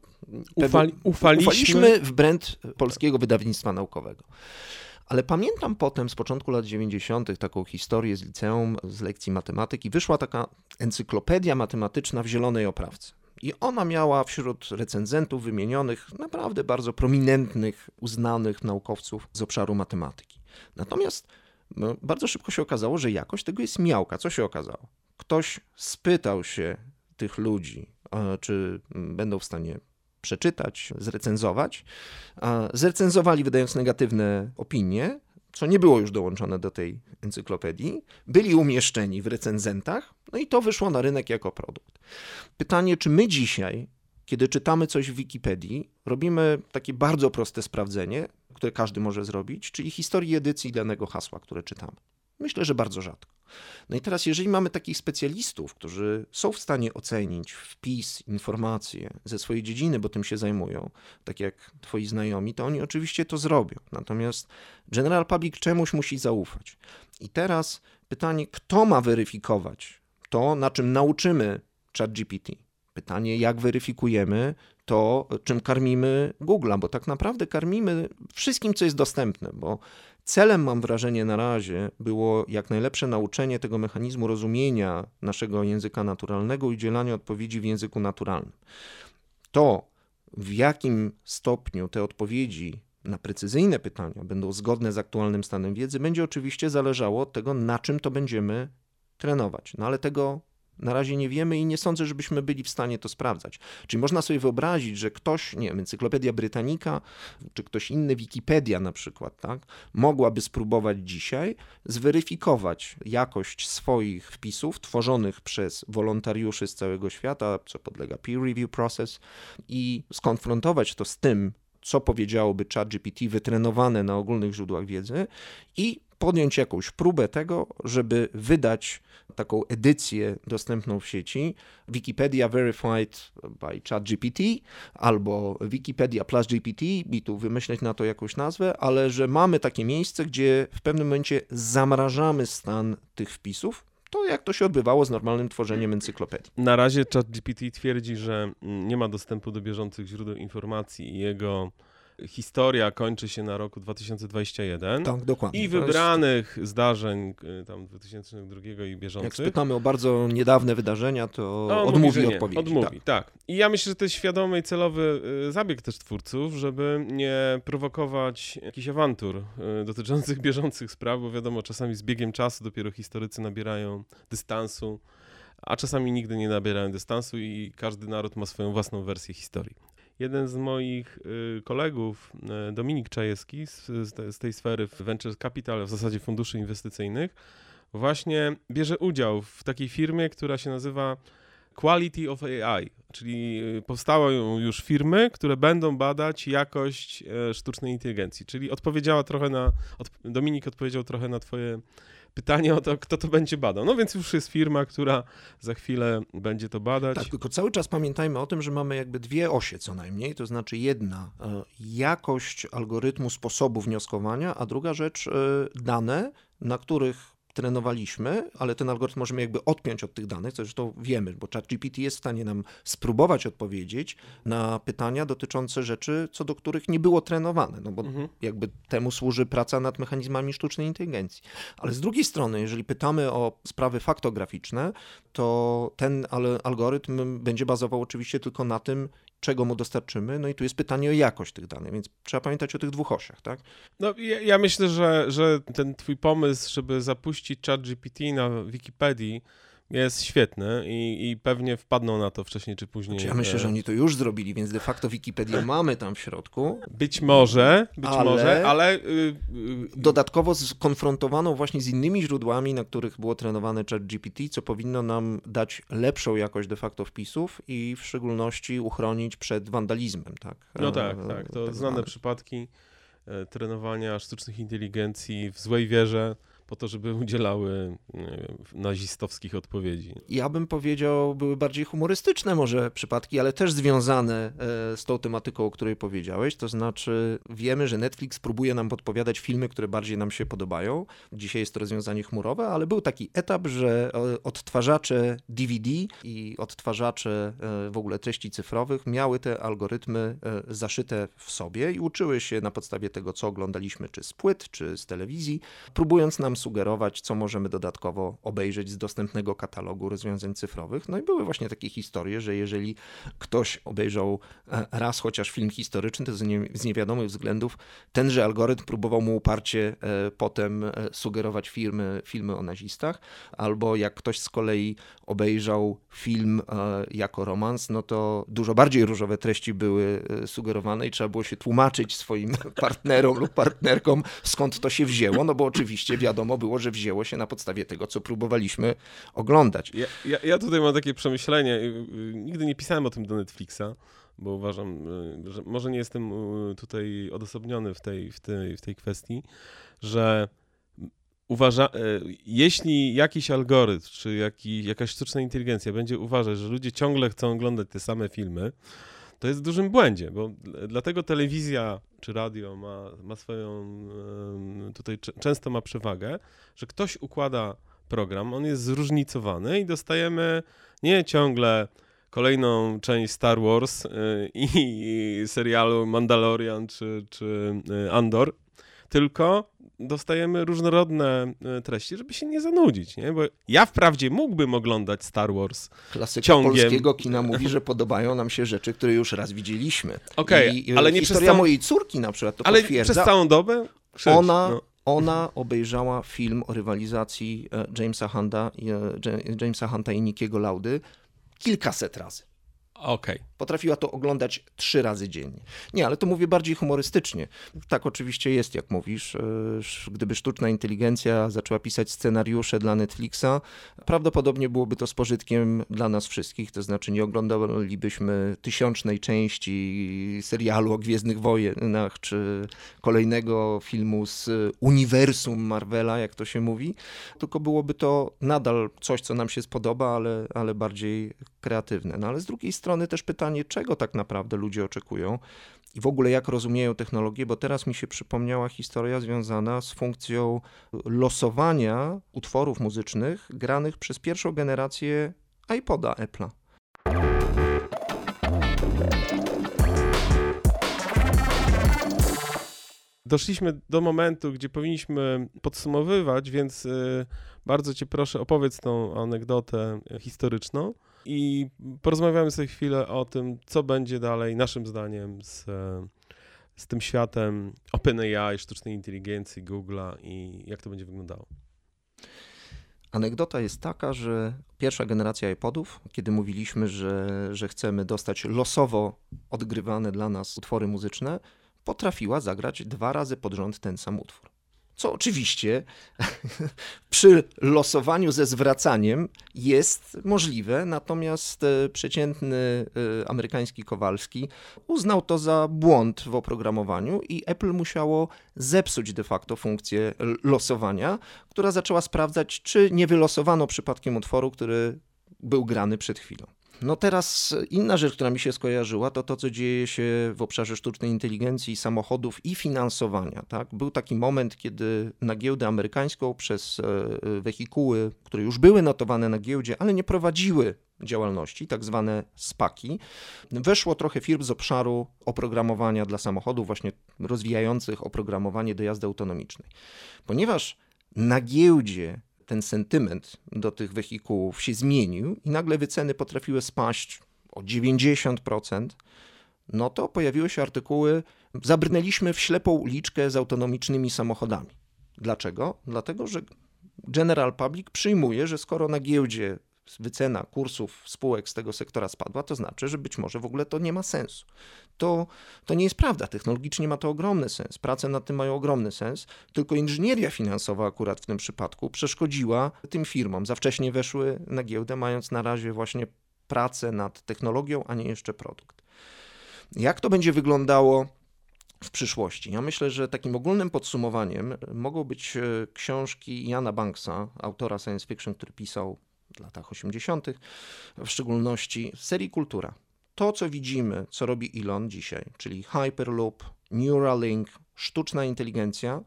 Ufali, ufaliśmy. ufaliśmy w brand polskiego wydawnictwa naukowego. Ale pamiętam potem z początku lat 90. taką historię z liceum, z lekcji matematyki. Wyszła taka encyklopedia matematyczna w zielonej oprawce. I ona miała wśród recenzentów wymienionych naprawdę bardzo prominentnych, uznanych naukowców z obszaru matematyki. Natomiast no, bardzo szybko się okazało, że jakość tego jest miałka. Co się okazało? Ktoś spytał się tych ludzi, czy będą w stanie przeczytać, zrecenzować. Zrecenzowali, wydając negatywne opinie, co nie było już dołączone do tej encyklopedii, byli umieszczeni w recenzentach, no i to wyszło na rynek jako produkt. Pytanie, czy my dzisiaj, kiedy czytamy coś w Wikipedii, robimy takie bardzo proste sprawdzenie, które każdy może zrobić, czyli historii edycji danego hasła, które czytamy. Myślę, że bardzo rzadko. No i teraz, jeżeli mamy takich specjalistów, którzy są w stanie ocenić wpis, informacje ze swojej dziedziny, bo tym się zajmują, tak jak twoi znajomi, to oni oczywiście to zrobią. Natomiast General Public czemuś musi zaufać. I teraz pytanie, kto ma weryfikować to, na czym nauczymy ChatGPT? Pytanie, jak weryfikujemy to, czym karmimy Google'a, bo tak naprawdę karmimy wszystkim, co jest dostępne, bo celem, mam wrażenie, na razie było jak najlepsze nauczenie tego mechanizmu rozumienia naszego języka naturalnego i udzielania odpowiedzi w języku naturalnym. To, w jakim stopniu te odpowiedzi na precyzyjne pytania będą zgodne z aktualnym stanem wiedzy, będzie oczywiście zależało od tego, na czym to będziemy trenować. No ale tego na razie nie wiemy i nie sądzę, żebyśmy byli w stanie to sprawdzać. Czyli można sobie wyobrazić, że ktoś, nie wiem, Encyklopedia Britannica, czy ktoś inny, Wikipedia na przykład, tak, mogłaby spróbować dzisiaj zweryfikować jakość swoich wpisów tworzonych przez wolontariuszy z całego świata, co podlega peer review process i skonfrontować to z tym, co powiedziałoby ChatGPT wytrenowane na ogólnych źródłach wiedzy i podjąć jakąś próbę tego, żeby wydać taką edycję dostępną w sieci Wikipedia Verified by ChatGPT albo Wikipedia plus GPT i tu wymyśleć na to jakąś nazwę, ale że mamy takie miejsce, gdzie w pewnym momencie zamrażamy stan tych wpisów, to jak to się odbywało z normalnym tworzeniem encyklopedii. Na razie ChatGPT twierdzi, że nie ma dostępu do bieżących źródeł informacji i jego historia kończy się na roku 2021. Tak, dokładnie. I wybranych jest... zdarzeń y, tam 2002 i bieżących. Jak spytamy o bardzo niedawne wydarzenia, to no, odmówi mówi, odpowiedzi. Odmówi, tak. tak. I ja myślę, że to jest świadomy i celowy y, zabieg też twórców, żeby nie prowokować jakichś awantur y, dotyczących bieżących spraw, bo wiadomo, czasami z biegiem czasu dopiero historycy nabierają dystansu a czasami nigdy nie nabierają dystansu i każdy naród ma swoją własną wersję historii jeden z moich y, kolegów, y, Dominik Czajewski z, z tej sfery Venture Capital, w zasadzie funduszy inwestycyjnych, właśnie bierze udział w takiej firmie, która się nazywa Quality of AI, czyli y, powstały już firmy, które będą badać jakość sztucznej inteligencji, czyli odpowiedziała trochę na, Dominik odpowiedział trochę na twoje pytanie o to, kto to będzie badał. No więc już jest firma, która za chwilę będzie to badać. Tak, tylko cały czas pamiętajmy o tym, że mamy jakby dwie osie co najmniej, to znaczy jedna e, jakość algorytmu sposobu wnioskowania, a druga rzecz e, dane, na których trenowaliśmy, ale ten algorytm możemy jakby odpiąć od tych danych, co zresztą wiemy, bo ChatGPT jest w stanie nam spróbować odpowiedzieć na pytania dotyczące rzeczy, co do których nie było trenowane, no bo mhm. jakby temu służy praca nad mechanizmami sztucznej inteligencji. Ale z drugiej strony, jeżeli pytamy o sprawy faktograficzne, to ten algorytm będzie bazował oczywiście tylko na tym, czego mu dostarczymy. No i tu jest pytanie o jakość tych danych, więc trzeba pamiętać o tych dwóch osiach, tak? No ja, ja myślę, że, że ten twój pomysł, żeby zapuścić chat GPT na Wikipedii, jest świetny i, i pewnie wpadną na to wcześniej czy później. Znaczy ja myślę, że oni to już zrobili, więc de facto Wikipedię mamy tam w środku. Być może, być ale może, ale... Yy, yy, dodatkowo skonfrontowano właśnie z innymi źródłami, na których było trenowane ChatGPT, co powinno nam dać lepszą jakość de facto wpisów i w szczególności uchronić przed wandalizmem. Tak? No tak, e, tak. To tak znane przypadki e, trenowania sztucznych inteligencji w złej wierze po to, żeby udzielały nazistowskich odpowiedzi. Ja bym powiedział, były bardziej humorystyczne może przypadki, ale też związane e, z tą tematyką, o której powiedziałeś. To znaczy, wiemy, że Netflix próbuje nam podpowiadać filmy, które bardziej nam się podobają. Dzisiaj jest to rozwiązanie chmurowe, ale był taki etap, że e, odtwarzacze DVD i odtwarzacze e, w ogóle treści cyfrowych miały te algorytmy zaszyte w sobie i uczyły się na podstawie tego, co oglądaliśmy, czy z płyt, czy z telewizji, próbując nam sugerować, co możemy dodatkowo obejrzeć z dostępnego katalogu rozwiązań cyfrowych. No i były właśnie takie historie, że jeżeli ktoś obejrzał e, raz chociaż film historyczny, to z, nie, z niewiadomych względów tenże algorytm próbował mu uparcie e, potem e, sugerować filmy, filmy o nazistach, albo jak ktoś z kolei obejrzał film jako romans, no to dużo bardziej różowe treści były sugerowane i trzeba było się tłumaczyć swoim partnerom lub partnerkom, skąd to się wzięło, no bo oczywiście wiadomo było, że wzięło się na podstawie tego, co próbowaliśmy oglądać. Ja, ja, ja tutaj mam takie przemyślenie, y, y, nigdy nie pisałem o tym do Netflixa, bo uważam, y, że może nie jestem tutaj odosobniony w tej, w tej, w tej kwestii, że uważa, jeśli jakiś algorytm, czy jaki, jakaś sztuczna inteligencja będzie uważać, że ludzie ciągle chcą oglądać te same filmy, to jest w dużym błędzie, bo dlatego telewizja czy radio ma, ma swoją, tutaj często ma przewagę, że ktoś układa program, on jest zróżnicowany i dostajemy nie ciągle kolejną część Star Wars y, i serialu Mandalorian czy, czy y, Andor, tylko dostajemy różnorodne e, treści, żeby się nie zanudzić, nie? Bo ja wprawdzie mógłbym oglądać Star Wars Klasyka ciągiem. polskiego kina mówi, że podobają nam się rzeczy, które już raz widzieliśmy. Okej, okay, ale nie historia przez całą... mojej córki na przykład to ale potwierdza. przez całą dobę? Krzyż, ona, no. ona obejrzała film o rywalizacji e, Jamesa Hunta, e, Jamesa Hunta i Nickiego Laudy kilkaset razy. Okay. Potrafiła to oglądać trzy razy dziennie. Nie, ale to mówię bardziej humorystycznie. Tak oczywiście jest, jak mówisz. E, gdyby sztuczna inteligencja zaczęła pisać scenariusze dla Netflixa, prawdopodobnie byłoby to z pożytkiem dla nas wszystkich. To znaczy nie oglądalibyśmy tysiącznej części serialu o Gwiezdnych Wojnach, czy kolejnego filmu z uniwersum Marvela, jak to się mówi. Tylko byłoby to nadal coś, co nam się spodoba, ale, ale bardziej kreatywne. No ale z drugiej strony też pytanie, pytanie, czego tak naprawdę ludzie oczekują i w ogóle jak rozumieją technologię, bo teraz mi się przypomniała historia związana z funkcją losowania utworów muzycznych granych przez pierwszą generację iPoda Apple'a. Doszliśmy do momentu, gdzie powinniśmy podsumowywać, więc y, bardzo Cię proszę, opowiedz tą anegdotę historyczną i porozmawiamy sobie chwilę o tym, co będzie dalej, naszym zdaniem, z, z tym światem OpenAI, sztucznej inteligencji, Google'a i jak to będzie wyglądało. Anegdota jest taka, że pierwsza generacja iPodów, kiedy mówiliśmy, że, że chcemy dostać losowo odgrywane dla nas utwory muzyczne, potrafiła zagrać dwa razy pod rząd ten sam utwór co oczywiście przy losowaniu ze zwracaniem jest możliwe, natomiast e, przeciętny e, amerykański Kowalski uznał to za błąd w oprogramowaniu i Apple musiało zepsuć de facto funkcję losowania, która zaczęła sprawdzać, czy nie wylosowano przypadkiem utworu, który był grany przed chwilą. No teraz inna rzecz, która mi się skojarzyła, to to, co dzieje się w obszarze sztucznej inteligencji, samochodów i finansowania. Tak? Był taki moment, kiedy na giełdę amerykańską przez e, wehikuły, które już były notowane na giełdzie, ale nie prowadziły działalności, tak zwane SPAKI, weszło trochę firm z obszaru oprogramowania dla samochodów, właśnie rozwijających oprogramowanie do jazdy autonomicznej. Ponieważ na giełdzie ten sentyment do tych wehikułów się zmienił i nagle wyceny potrafiły spaść o 90%, no to pojawiły się artykuły, zabrnęliśmy w ślepą uliczkę z autonomicznymi samochodami. Dlaczego? Dlatego, że General Public przyjmuje, że skoro na giełdzie wycena kursów spółek z tego sektora spadła, to znaczy, że być może w ogóle to nie ma sensu. To, to nie jest prawda. Technologicznie ma to ogromny sens. Prace nad tym mają ogromny sens, tylko inżynieria finansowa akurat w tym przypadku przeszkodziła tym firmom. Za wcześnie weszły na giełdę, mając na razie właśnie pracę nad technologią, a nie jeszcze produkt. Jak to będzie wyglądało w przyszłości. Ja myślę, że takim ogólnym podsumowaniem mogą być e, książki Jana Banksa, autora science fiction, który pisał w latach 80., w szczególności w serii Kultura. To, co widzimy, co robi Elon dzisiaj, czyli Hyperloop, Neuralink, sztuczna inteligencja,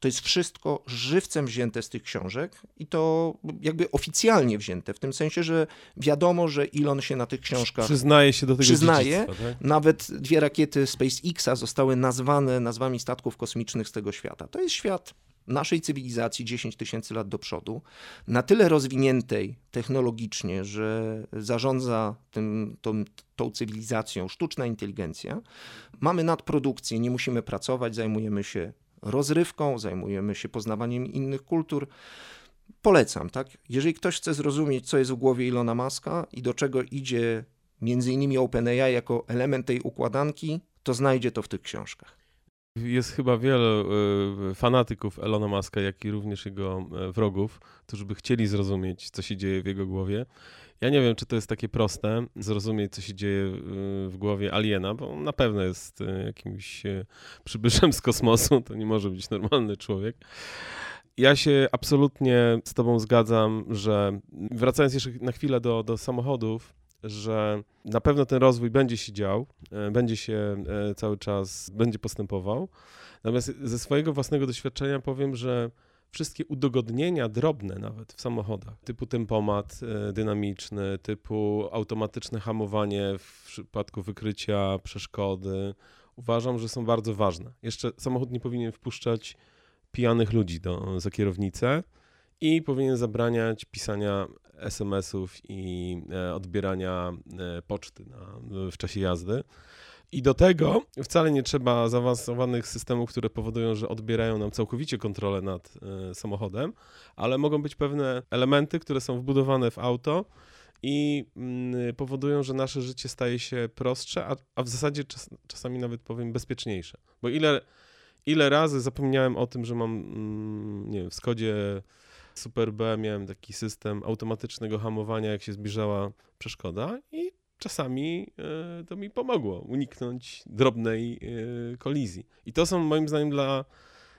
to jest wszystko żywcem wzięte z tych książek i to jakby oficjalnie wzięte, w tym sensie, że wiadomo, że Elon się na tych książkach Przyznaje się do tego przyznaje. tak? Nawet dwie rakiety SpaceXa zostały nazwane nazwami statków kosmicznych z tego świata. To jest świat naszej cywilizacji 10 tysięcy lat do przodu, na tyle rozwiniętej technologicznie, że zarządza tym, tą, tą cywilizacją sztuczna inteligencja. Mamy nadprodukcję, nie musimy pracować, zajmujemy się rozrywką, zajmujemy się poznawaniem innych kultur. Polecam, tak? Jeżeli ktoś chce zrozumieć, co jest w głowie Ilona Maska i do czego idzie między innymi OpenAI jako element tej układanki, to znajdzie to w tych książkach. Jest chyba wielu y, fanatyków Elona Muska, jak i również jego y, wrogów, którzy by chcieli zrozumieć, co się dzieje w jego głowie. Ja nie wiem, czy to jest takie proste, zrozumieć, co się dzieje y, w głowie aliena, bo on na pewno jest y, jakimś y, przybyszem z kosmosu, to nie może być normalny człowiek. Ja się absolutnie z Tobą zgadzam, że wracając jeszcze na chwilę do, do samochodów, że na pewno ten rozwój będzie się dział, e, będzie się e, cały czas, będzie postępował. Natomiast ze swojego własnego doświadczenia powiem, że wszystkie udogodnienia drobne nawet w samochodach, typu tempomat e, dynamiczny, typu automatyczne hamowanie w przypadku wykrycia przeszkody, uważam, że są bardzo ważne. Jeszcze samochód nie powinien wpuszczać pijanych ludzi do, za kierownicę i powinien zabraniać pisania SMS-ów i e, odbierania e, poczty na, w czasie jazdy. I do tego wcale nie trzeba zaawansowanych systemów, które powodują, że odbierają nam całkowicie kontrolę nad e, samochodem, ale mogą być pewne elementy, które są wbudowane w auto i mm, powodują, że nasze życie staje się prostsze, a, a w zasadzie czas, czasami nawet powiem bezpieczniejsze. Bo ile, ile razy zapomniałem o tym, że mam, mm, nie wiem, w Skodzie Super B miałem taki system automatycznego hamowania, jak się zbliżała przeszkoda i czasami e, to mi pomogło uniknąć drobnej e, kolizji. I to są moim zdaniem dla,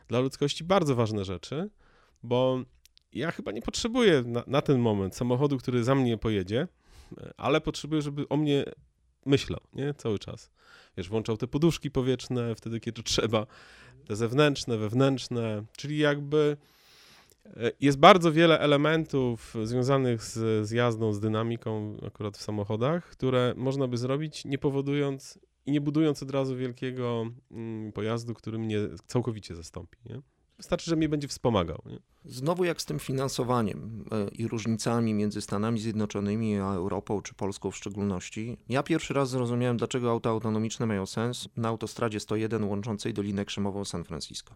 dla ludzkości bardzo ważne rzeczy, bo ja chyba nie potrzebuję na, na ten moment samochodu, który za mnie pojedzie, e, ale potrzebuję, żeby o mnie myślał, nie? Cały czas. Wiesz, włączał te poduszki powietrzne wtedy, kiedy trzeba, te zewnętrzne, wewnętrzne, czyli jakby jest bardzo wiele elementów związanych z, z jazdą, z dynamiką akurat w samochodach, które można by zrobić nie powodując i nie budując od razu wielkiego mm, pojazdu, który mnie całkowicie zastąpi. Nie? Wystarczy, że mnie będzie wspomagał. Nie? Znowu jak z tym finansowaniem e, i różnicami między Stanami Zjednoczonymi a Europą, czy Polską w szczególności. Ja pierwszy raz zrozumiałem, dlaczego auta autonomiczne mają sens na autostradzie 101 łączącej Dolinę Krzemową San Francisco.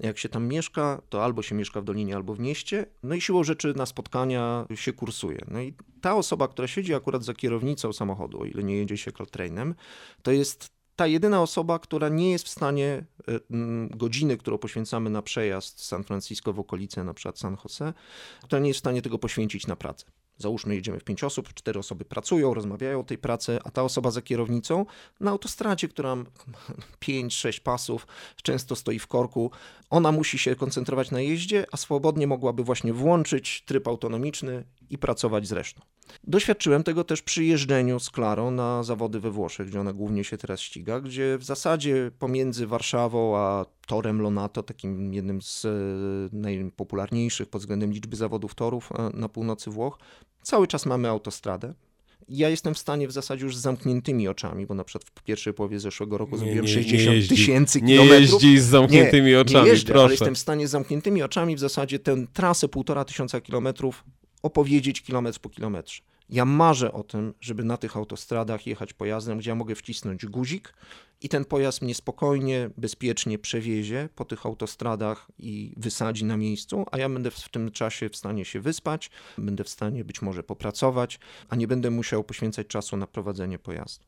Jak się tam mieszka, to albo się mieszka w Dolinie, albo w mieście, no i siłą rzeczy na spotkania się kursuje. No i ta osoba, która siedzi akurat za kierownicą samochodu, o ile nie jedzie się trainem, to jest ta jedyna osoba, która nie jest w stanie e, godziny, którą poświęcamy na przejazd z San Francisco w okolice, na przykład San Jose, która nie jest w stanie tego poświęcić na pracę. Załóżmy, jedziemy w pięć osób, cztery osoby pracują, rozmawiają o tej pracy, a ta osoba za kierownicą na autostradzie, która ma pięć, sześć pasów, często stoi w korku, ona musi się koncentrować na jeździe, a swobodnie mogłaby właśnie włączyć tryb autonomiczny i pracować z resztą. Doświadczyłem tego też przy jeżdżeniu z Klarą na zawody we Włoszech, gdzie ona głównie się teraz ściga, gdzie w zasadzie pomiędzy Warszawą a torem Lonato, takim jednym z e, najpopularniejszych pod względem liczby zawodów torów e, na północy Włoch, cały czas mamy autostradę. Ja jestem w stanie w zasadzie już z zamkniętymi oczami, bo na przykład w pierwszej połowie zeszłego roku nie, zrobiłem nie, 60 nie tysięcy kilometrów. Nie jeździ z zamkniętymi nie, oczami, nie jeżdżę, proszę. ale jestem w stanie z zamkniętymi oczami w zasadzie tę trasę półtora tysiąca kilometrów opowiedzieć kilometr po kilometrze. Ja marzę o tym, żeby na tych autostradach jechać pojazdem, gdzie ja mogę wcisnąć guzik i ten pojazd mnie spokojnie, bezpiecznie przewiezie po tych autostradach i wysadzi na miejscu, a ja będę w tym czasie w stanie się wyspać, będę w stanie być może popracować, a nie będę musiał poświęcać czasu na prowadzenie pojazdu.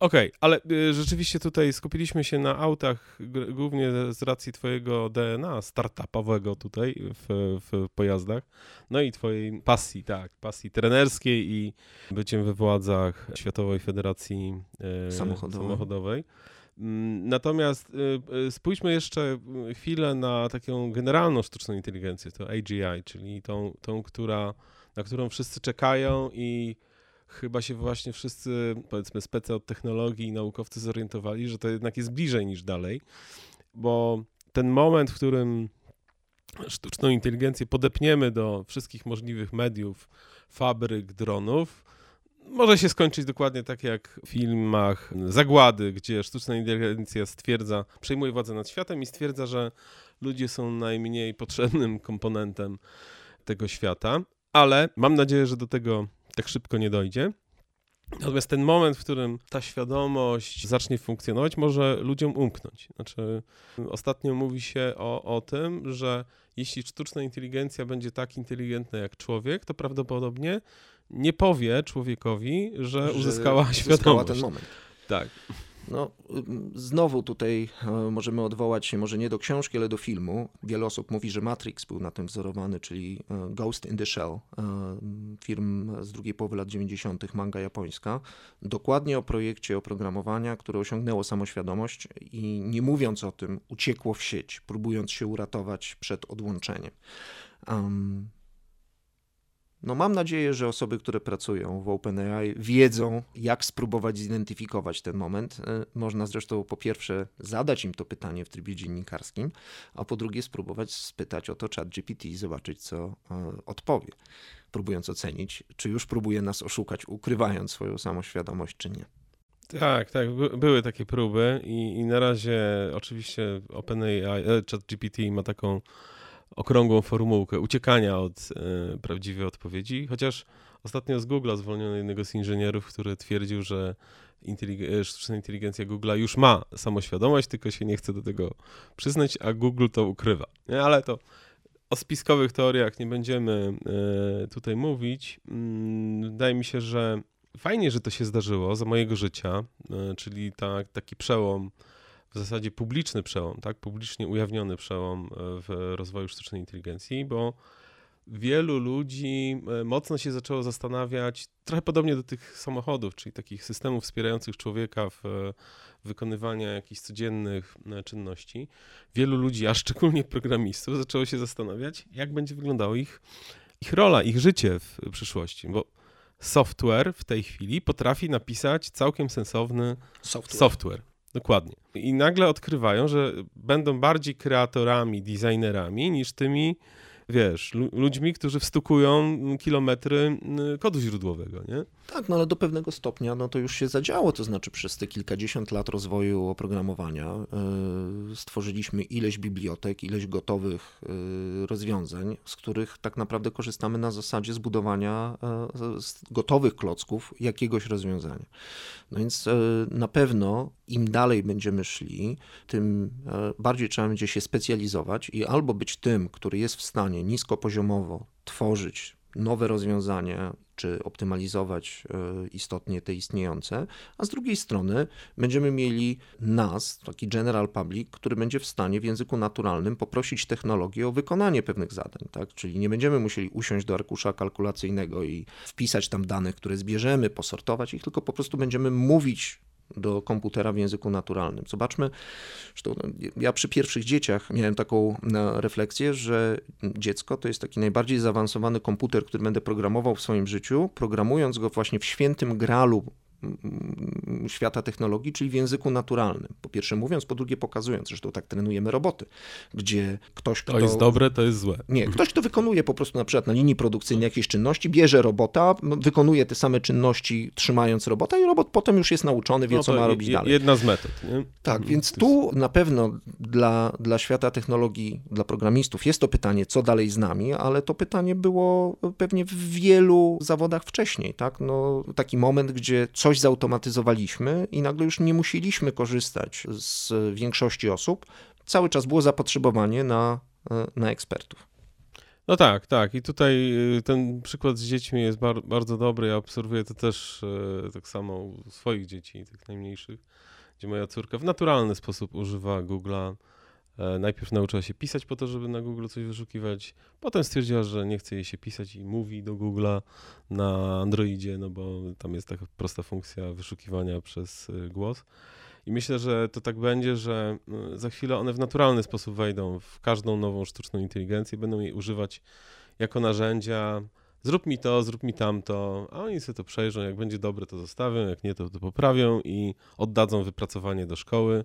Okej, okay, ale y, rzeczywiście tutaj skupiliśmy się na autach głównie z racji twojego DNA startupowego tutaj w, w pojazdach, no i twojej pasji, tak, pasji trenerskiej i byciem we władzach Światowej Federacji y, Samochodowej. Samochodowej. Mm, Natomiast y, y, spójrzmy jeszcze chwilę na taką generalną sztuczną inteligencję, to AGI, czyli tą, tą która, na którą wszyscy czekają i chyba się właśnie wszyscy, powiedzmy, specy od technologii i naukowcy zorientowali, że to jednak jest bliżej niż dalej, bo ten moment, w którym sztuczną inteligencję podepniemy do wszystkich możliwych mediów, fabryk, dronów, może się skończyć dokładnie tak jak w filmach Zagłady, gdzie sztuczna inteligencja stwierdza, przejmuje władzę nad światem i stwierdza, że ludzie są najmniej potrzebnym komponentem tego świata, ale mam nadzieję, że do tego tak szybko nie dojdzie. Natomiast ten moment, w którym ta świadomość zacznie funkcjonować, może ludziom umknąć. Znaczy, ostatnio mówi się o, o tym, że jeśli sztuczna inteligencja będzie tak inteligentna jak człowiek, to prawdopodobnie nie powie człowiekowi, że, uzyskała uzyskała świadomość. ten moment. Tak. No, znowu tutaj e, możemy odwołać się może nie do książki, ale do filmu. Wiele osób mówi, że Matrix był na tym wzorowany, czyli e, Ghost in the Shell, e, film z drugiej połowy lat 90., manga japońska. Dokładnie o projekcie oprogramowania, które osiągnęło samoświadomość i nie mówiąc o tym, uciekło w sieć, próbując się uratować przed odłączeniem. No mam nadzieję, że osoby, które pracują w OpenAI wiedzą, jak spróbować zidentyfikować ten moment. E, Można zresztą po pierwsze zadać im to pytanie w trybie dziennikarskim, a po drugie spróbować spytać o to ChatGPT i zobaczyć, co e, odpowie, próbując ocenić, czy już próbuje nas oszukać, ukrywając swoją samoświadomość, czy nie. Tak, tak, by, były takie próby i, i na razie oczywiście OpenAI, e, ChatGPT ma taką okrągłą formułkę uciekania od e, prawdziwej odpowiedzi, chociaż ostatnio z Google'a zwolniono jednego z inżynierów, który twierdził, że intelig- e, sztuczna inteligencja Google'a już ma samoświadomość, tylko się nie chce do tego przyznać, a Google to ukrywa. Nie, ale to o spiskowych teoriach nie będziemy e, tutaj mówić. Mm, Wydaje mi się, że fajnie, że to się zdarzyło za mojego życia, e, czyli ta, taki przełom, w zasadzie publiczny przełom, tak, publicznie ujawniony przełom e, w rozwoju sztucznej inteligencji, bo wielu ludzi e, mocno się zaczęło zastanawiać, trochę podobnie do tych samochodów, czyli takich systemów wspierających człowieka w e, wykonywania jakichś codziennych czynności. Wielu ludzi, a szczególnie programistów, zaczęło się zastanawiać, jak będzie wyglądało ich, ich rola, ich życie w przyszłości, bo software w tej chwili potrafi napisać całkiem sensowny Software. software. Dokładnie. I nagle odkrywają, że będą bardziej kreatorami, designerami niż tymi, wiesz, lu- ludźmi, którzy wstukują kilometry y, kodu źródłowego, nie? Tak, no ale do pewnego stopnia no to już się zadziało, to znaczy przez te kilkadziesiąt lat rozwoju oprogramowania y, stworzyliśmy ileś bibliotek, ileś gotowych y, rozwiązań, z których tak naprawdę korzystamy na zasadzie zbudowania y, z gotowych klocków jakiegoś rozwiązania. No więc y, na pewno im dalej będziemy szli, tym y, bardziej trzeba będzie się specjalizować i albo być tym, który jest w stanie niskopoziomowo tworzyć nowe rozwiązania, czy optymalizować e, istotnie te istniejące, a z drugiej strony będziemy mieli nas, taki general public, który będzie w stanie w języku naturalnym poprosić technologię o wykonanie pewnych zadań, tak? Czyli nie będziemy musieli usiąść do arkusza kalkulacyjnego i wpisać tam danych, które zbierzemy, posortować ich, tylko po prostu będziemy mówić do komputera w języku naturalnym. Zobaczmy, zresztą no, ja przy pierwszych dzieciach miałem taką e, refleksję, że dziecko to jest taki najbardziej zaawansowany komputer, który będę programował w swoim życiu, programując go właśnie w świętym gralu świata technologii, czyli w języku naturalnym. Po pierwsze mówiąc, po drugie pokazując. Zresztą tak trenujemy roboty, gdzie ktoś, kto... To jest dobre, to jest złe. Nie, ktoś, kto wykonuje po prostu na przykład na linii produkcyjnej jakieś czynności, bierze robota, wykonuje te same czynności trzymając robota i robot potem już jest nauczony, wie No co ma robić dalej. Jedna z metod, nie? Tak, Mm, więc tu na pewno dla, dla świata technologii, dla programistów jest to pytanie, co dalej z nami, ale to pytanie było pewnie w wielu zawodach wcześniej, tak? No, taki moment, gdzie coś zautomatyzowaliśmy i nagle już nie musieliśmy korzystać z większości osób. Cały czas było zapotrzebowanie na, na ekspertów. No tak, tak. I tutaj y, ten przykład z dziećmi jest bar bardzo dobry. Ja obserwuję to też y, tak samo u swoich dzieci, tych najmniejszych, gdzie moja córka w naturalny sposób używa Google'a. E, Najpierw nauczyła się pisać po to, żeby na Google coś wyszukiwać. Potem stwierdziła, że nie chce jej się pisać i mówi do Google'a na Androidzie, no bo tam jest taka prosta funkcja wyszukiwania przez y, głos. I myślę, że to tak będzie, że y, za chwilę one w naturalny sposób wejdą w każdą nową sztuczną inteligencję, będą jej używać jako narzędzia. Zrób mi to, zrób mi tamto, a oni sobie to przejrzą. Jak będzie dobre, to zostawią, jak nie, to, to poprawią i oddadzą wypracowanie do szkoły.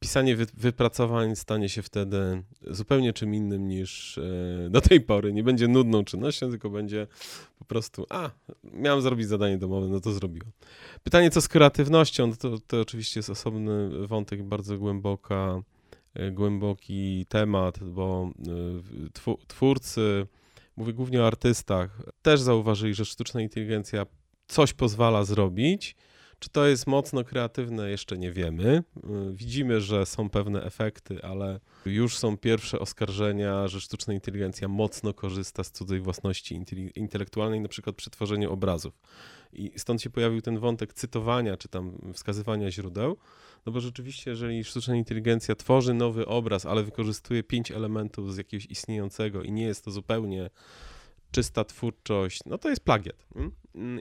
Pisanie wy, wypracowań stanie się wtedy zupełnie czym innym niż e, do tej pory. Nie będzie nudną czynnością, tylko będzie po prostu, a, miałem zrobić zadanie domowe, no to zrobiłem. Pytanie, co z kreatywnością, no to, to oczywiście jest osobny wątek, bardzo głęboka, e, głęboki temat, bo e, twórcy, mówię głównie o artystach, też zauważyli, że sztuczna inteligencja coś pozwala zrobić, czy to jest mocno kreatywne, jeszcze nie wiemy. Y, widzimy, że są pewne efekty, ale już są pierwsze oskarżenia, że sztuczna inteligencja mocno korzysta z cudzej własności intelektualnej, na przykład przy tworzeniu obrazów. I stąd się pojawił ten wątek cytowania, czy tam wskazywania źródeł, no bo rzeczywiście, jeżeli sztuczna inteligencja tworzy nowy obraz, ale wykorzystuje pięć elementów z jakiegoś istniejącego i nie jest to zupełnie czysta twórczość, no to jest plagiat.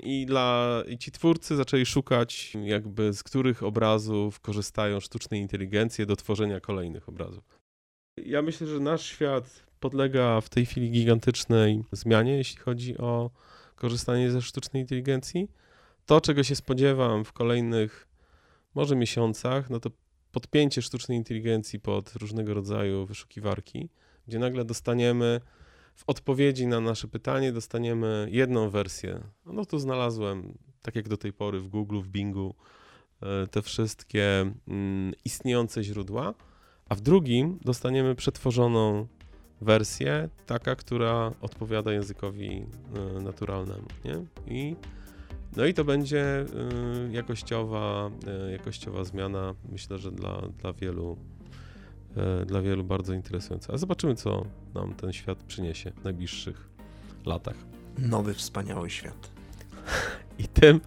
I, dla, I ci twórcy zaczęli szukać, jakby z których obrazów korzystają sztuczne inteligencje do tworzenia kolejnych obrazów. Ja myślę, że nasz świat podlega w tej chwili gigantycznej zmianie, jeśli chodzi o korzystanie ze sztucznej inteligencji. To, czego się spodziewam w kolejnych może miesiącach, no to podpięcie sztucznej inteligencji pod różnego rodzaju wyszukiwarki, gdzie nagle dostaniemy w odpowiedzi na nasze pytanie dostaniemy jedną wersję. No tu znalazłem, tak jak do tej pory w Google, w Bingu, e, te wszystkie mm, istniejące źródła, a w drugim dostaniemy przetworzoną wersję, taka, która odpowiada językowi e, naturalnemu. Nie? I, no i to będzie e, jakościowa, jakościowa zmiana, myślę, że dla, dla wielu dla wielu bardzo interesujące. A zobaczymy, co nam ten świat przyniesie w najbliższych latach. Nowy, wspaniały świat. I tym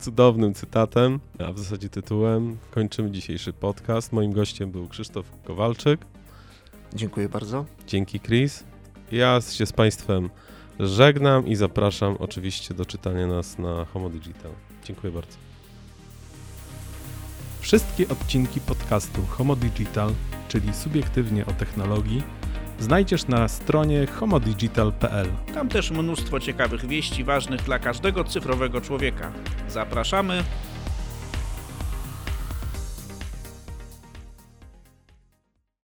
cudownym cytatem, a w zasadzie tytułem, kończymy dzisiejszy podcast. Moim gościem był Krzysztof Kowalczyk. Dziękuję bardzo. Dzięki, Chris. Ja się z Państwem żegnam i zapraszam oczywiście do czytania nas na Homo Digital. Dziękuję bardzo. Wszystkie odcinki podcastu Homo Digital czyli subiektywnie o technologii, znajdziesz na stronie homodigital.pl. Tam też mnóstwo ciekawych wieści ważnych dla każdego cyfrowego człowieka. Zapraszamy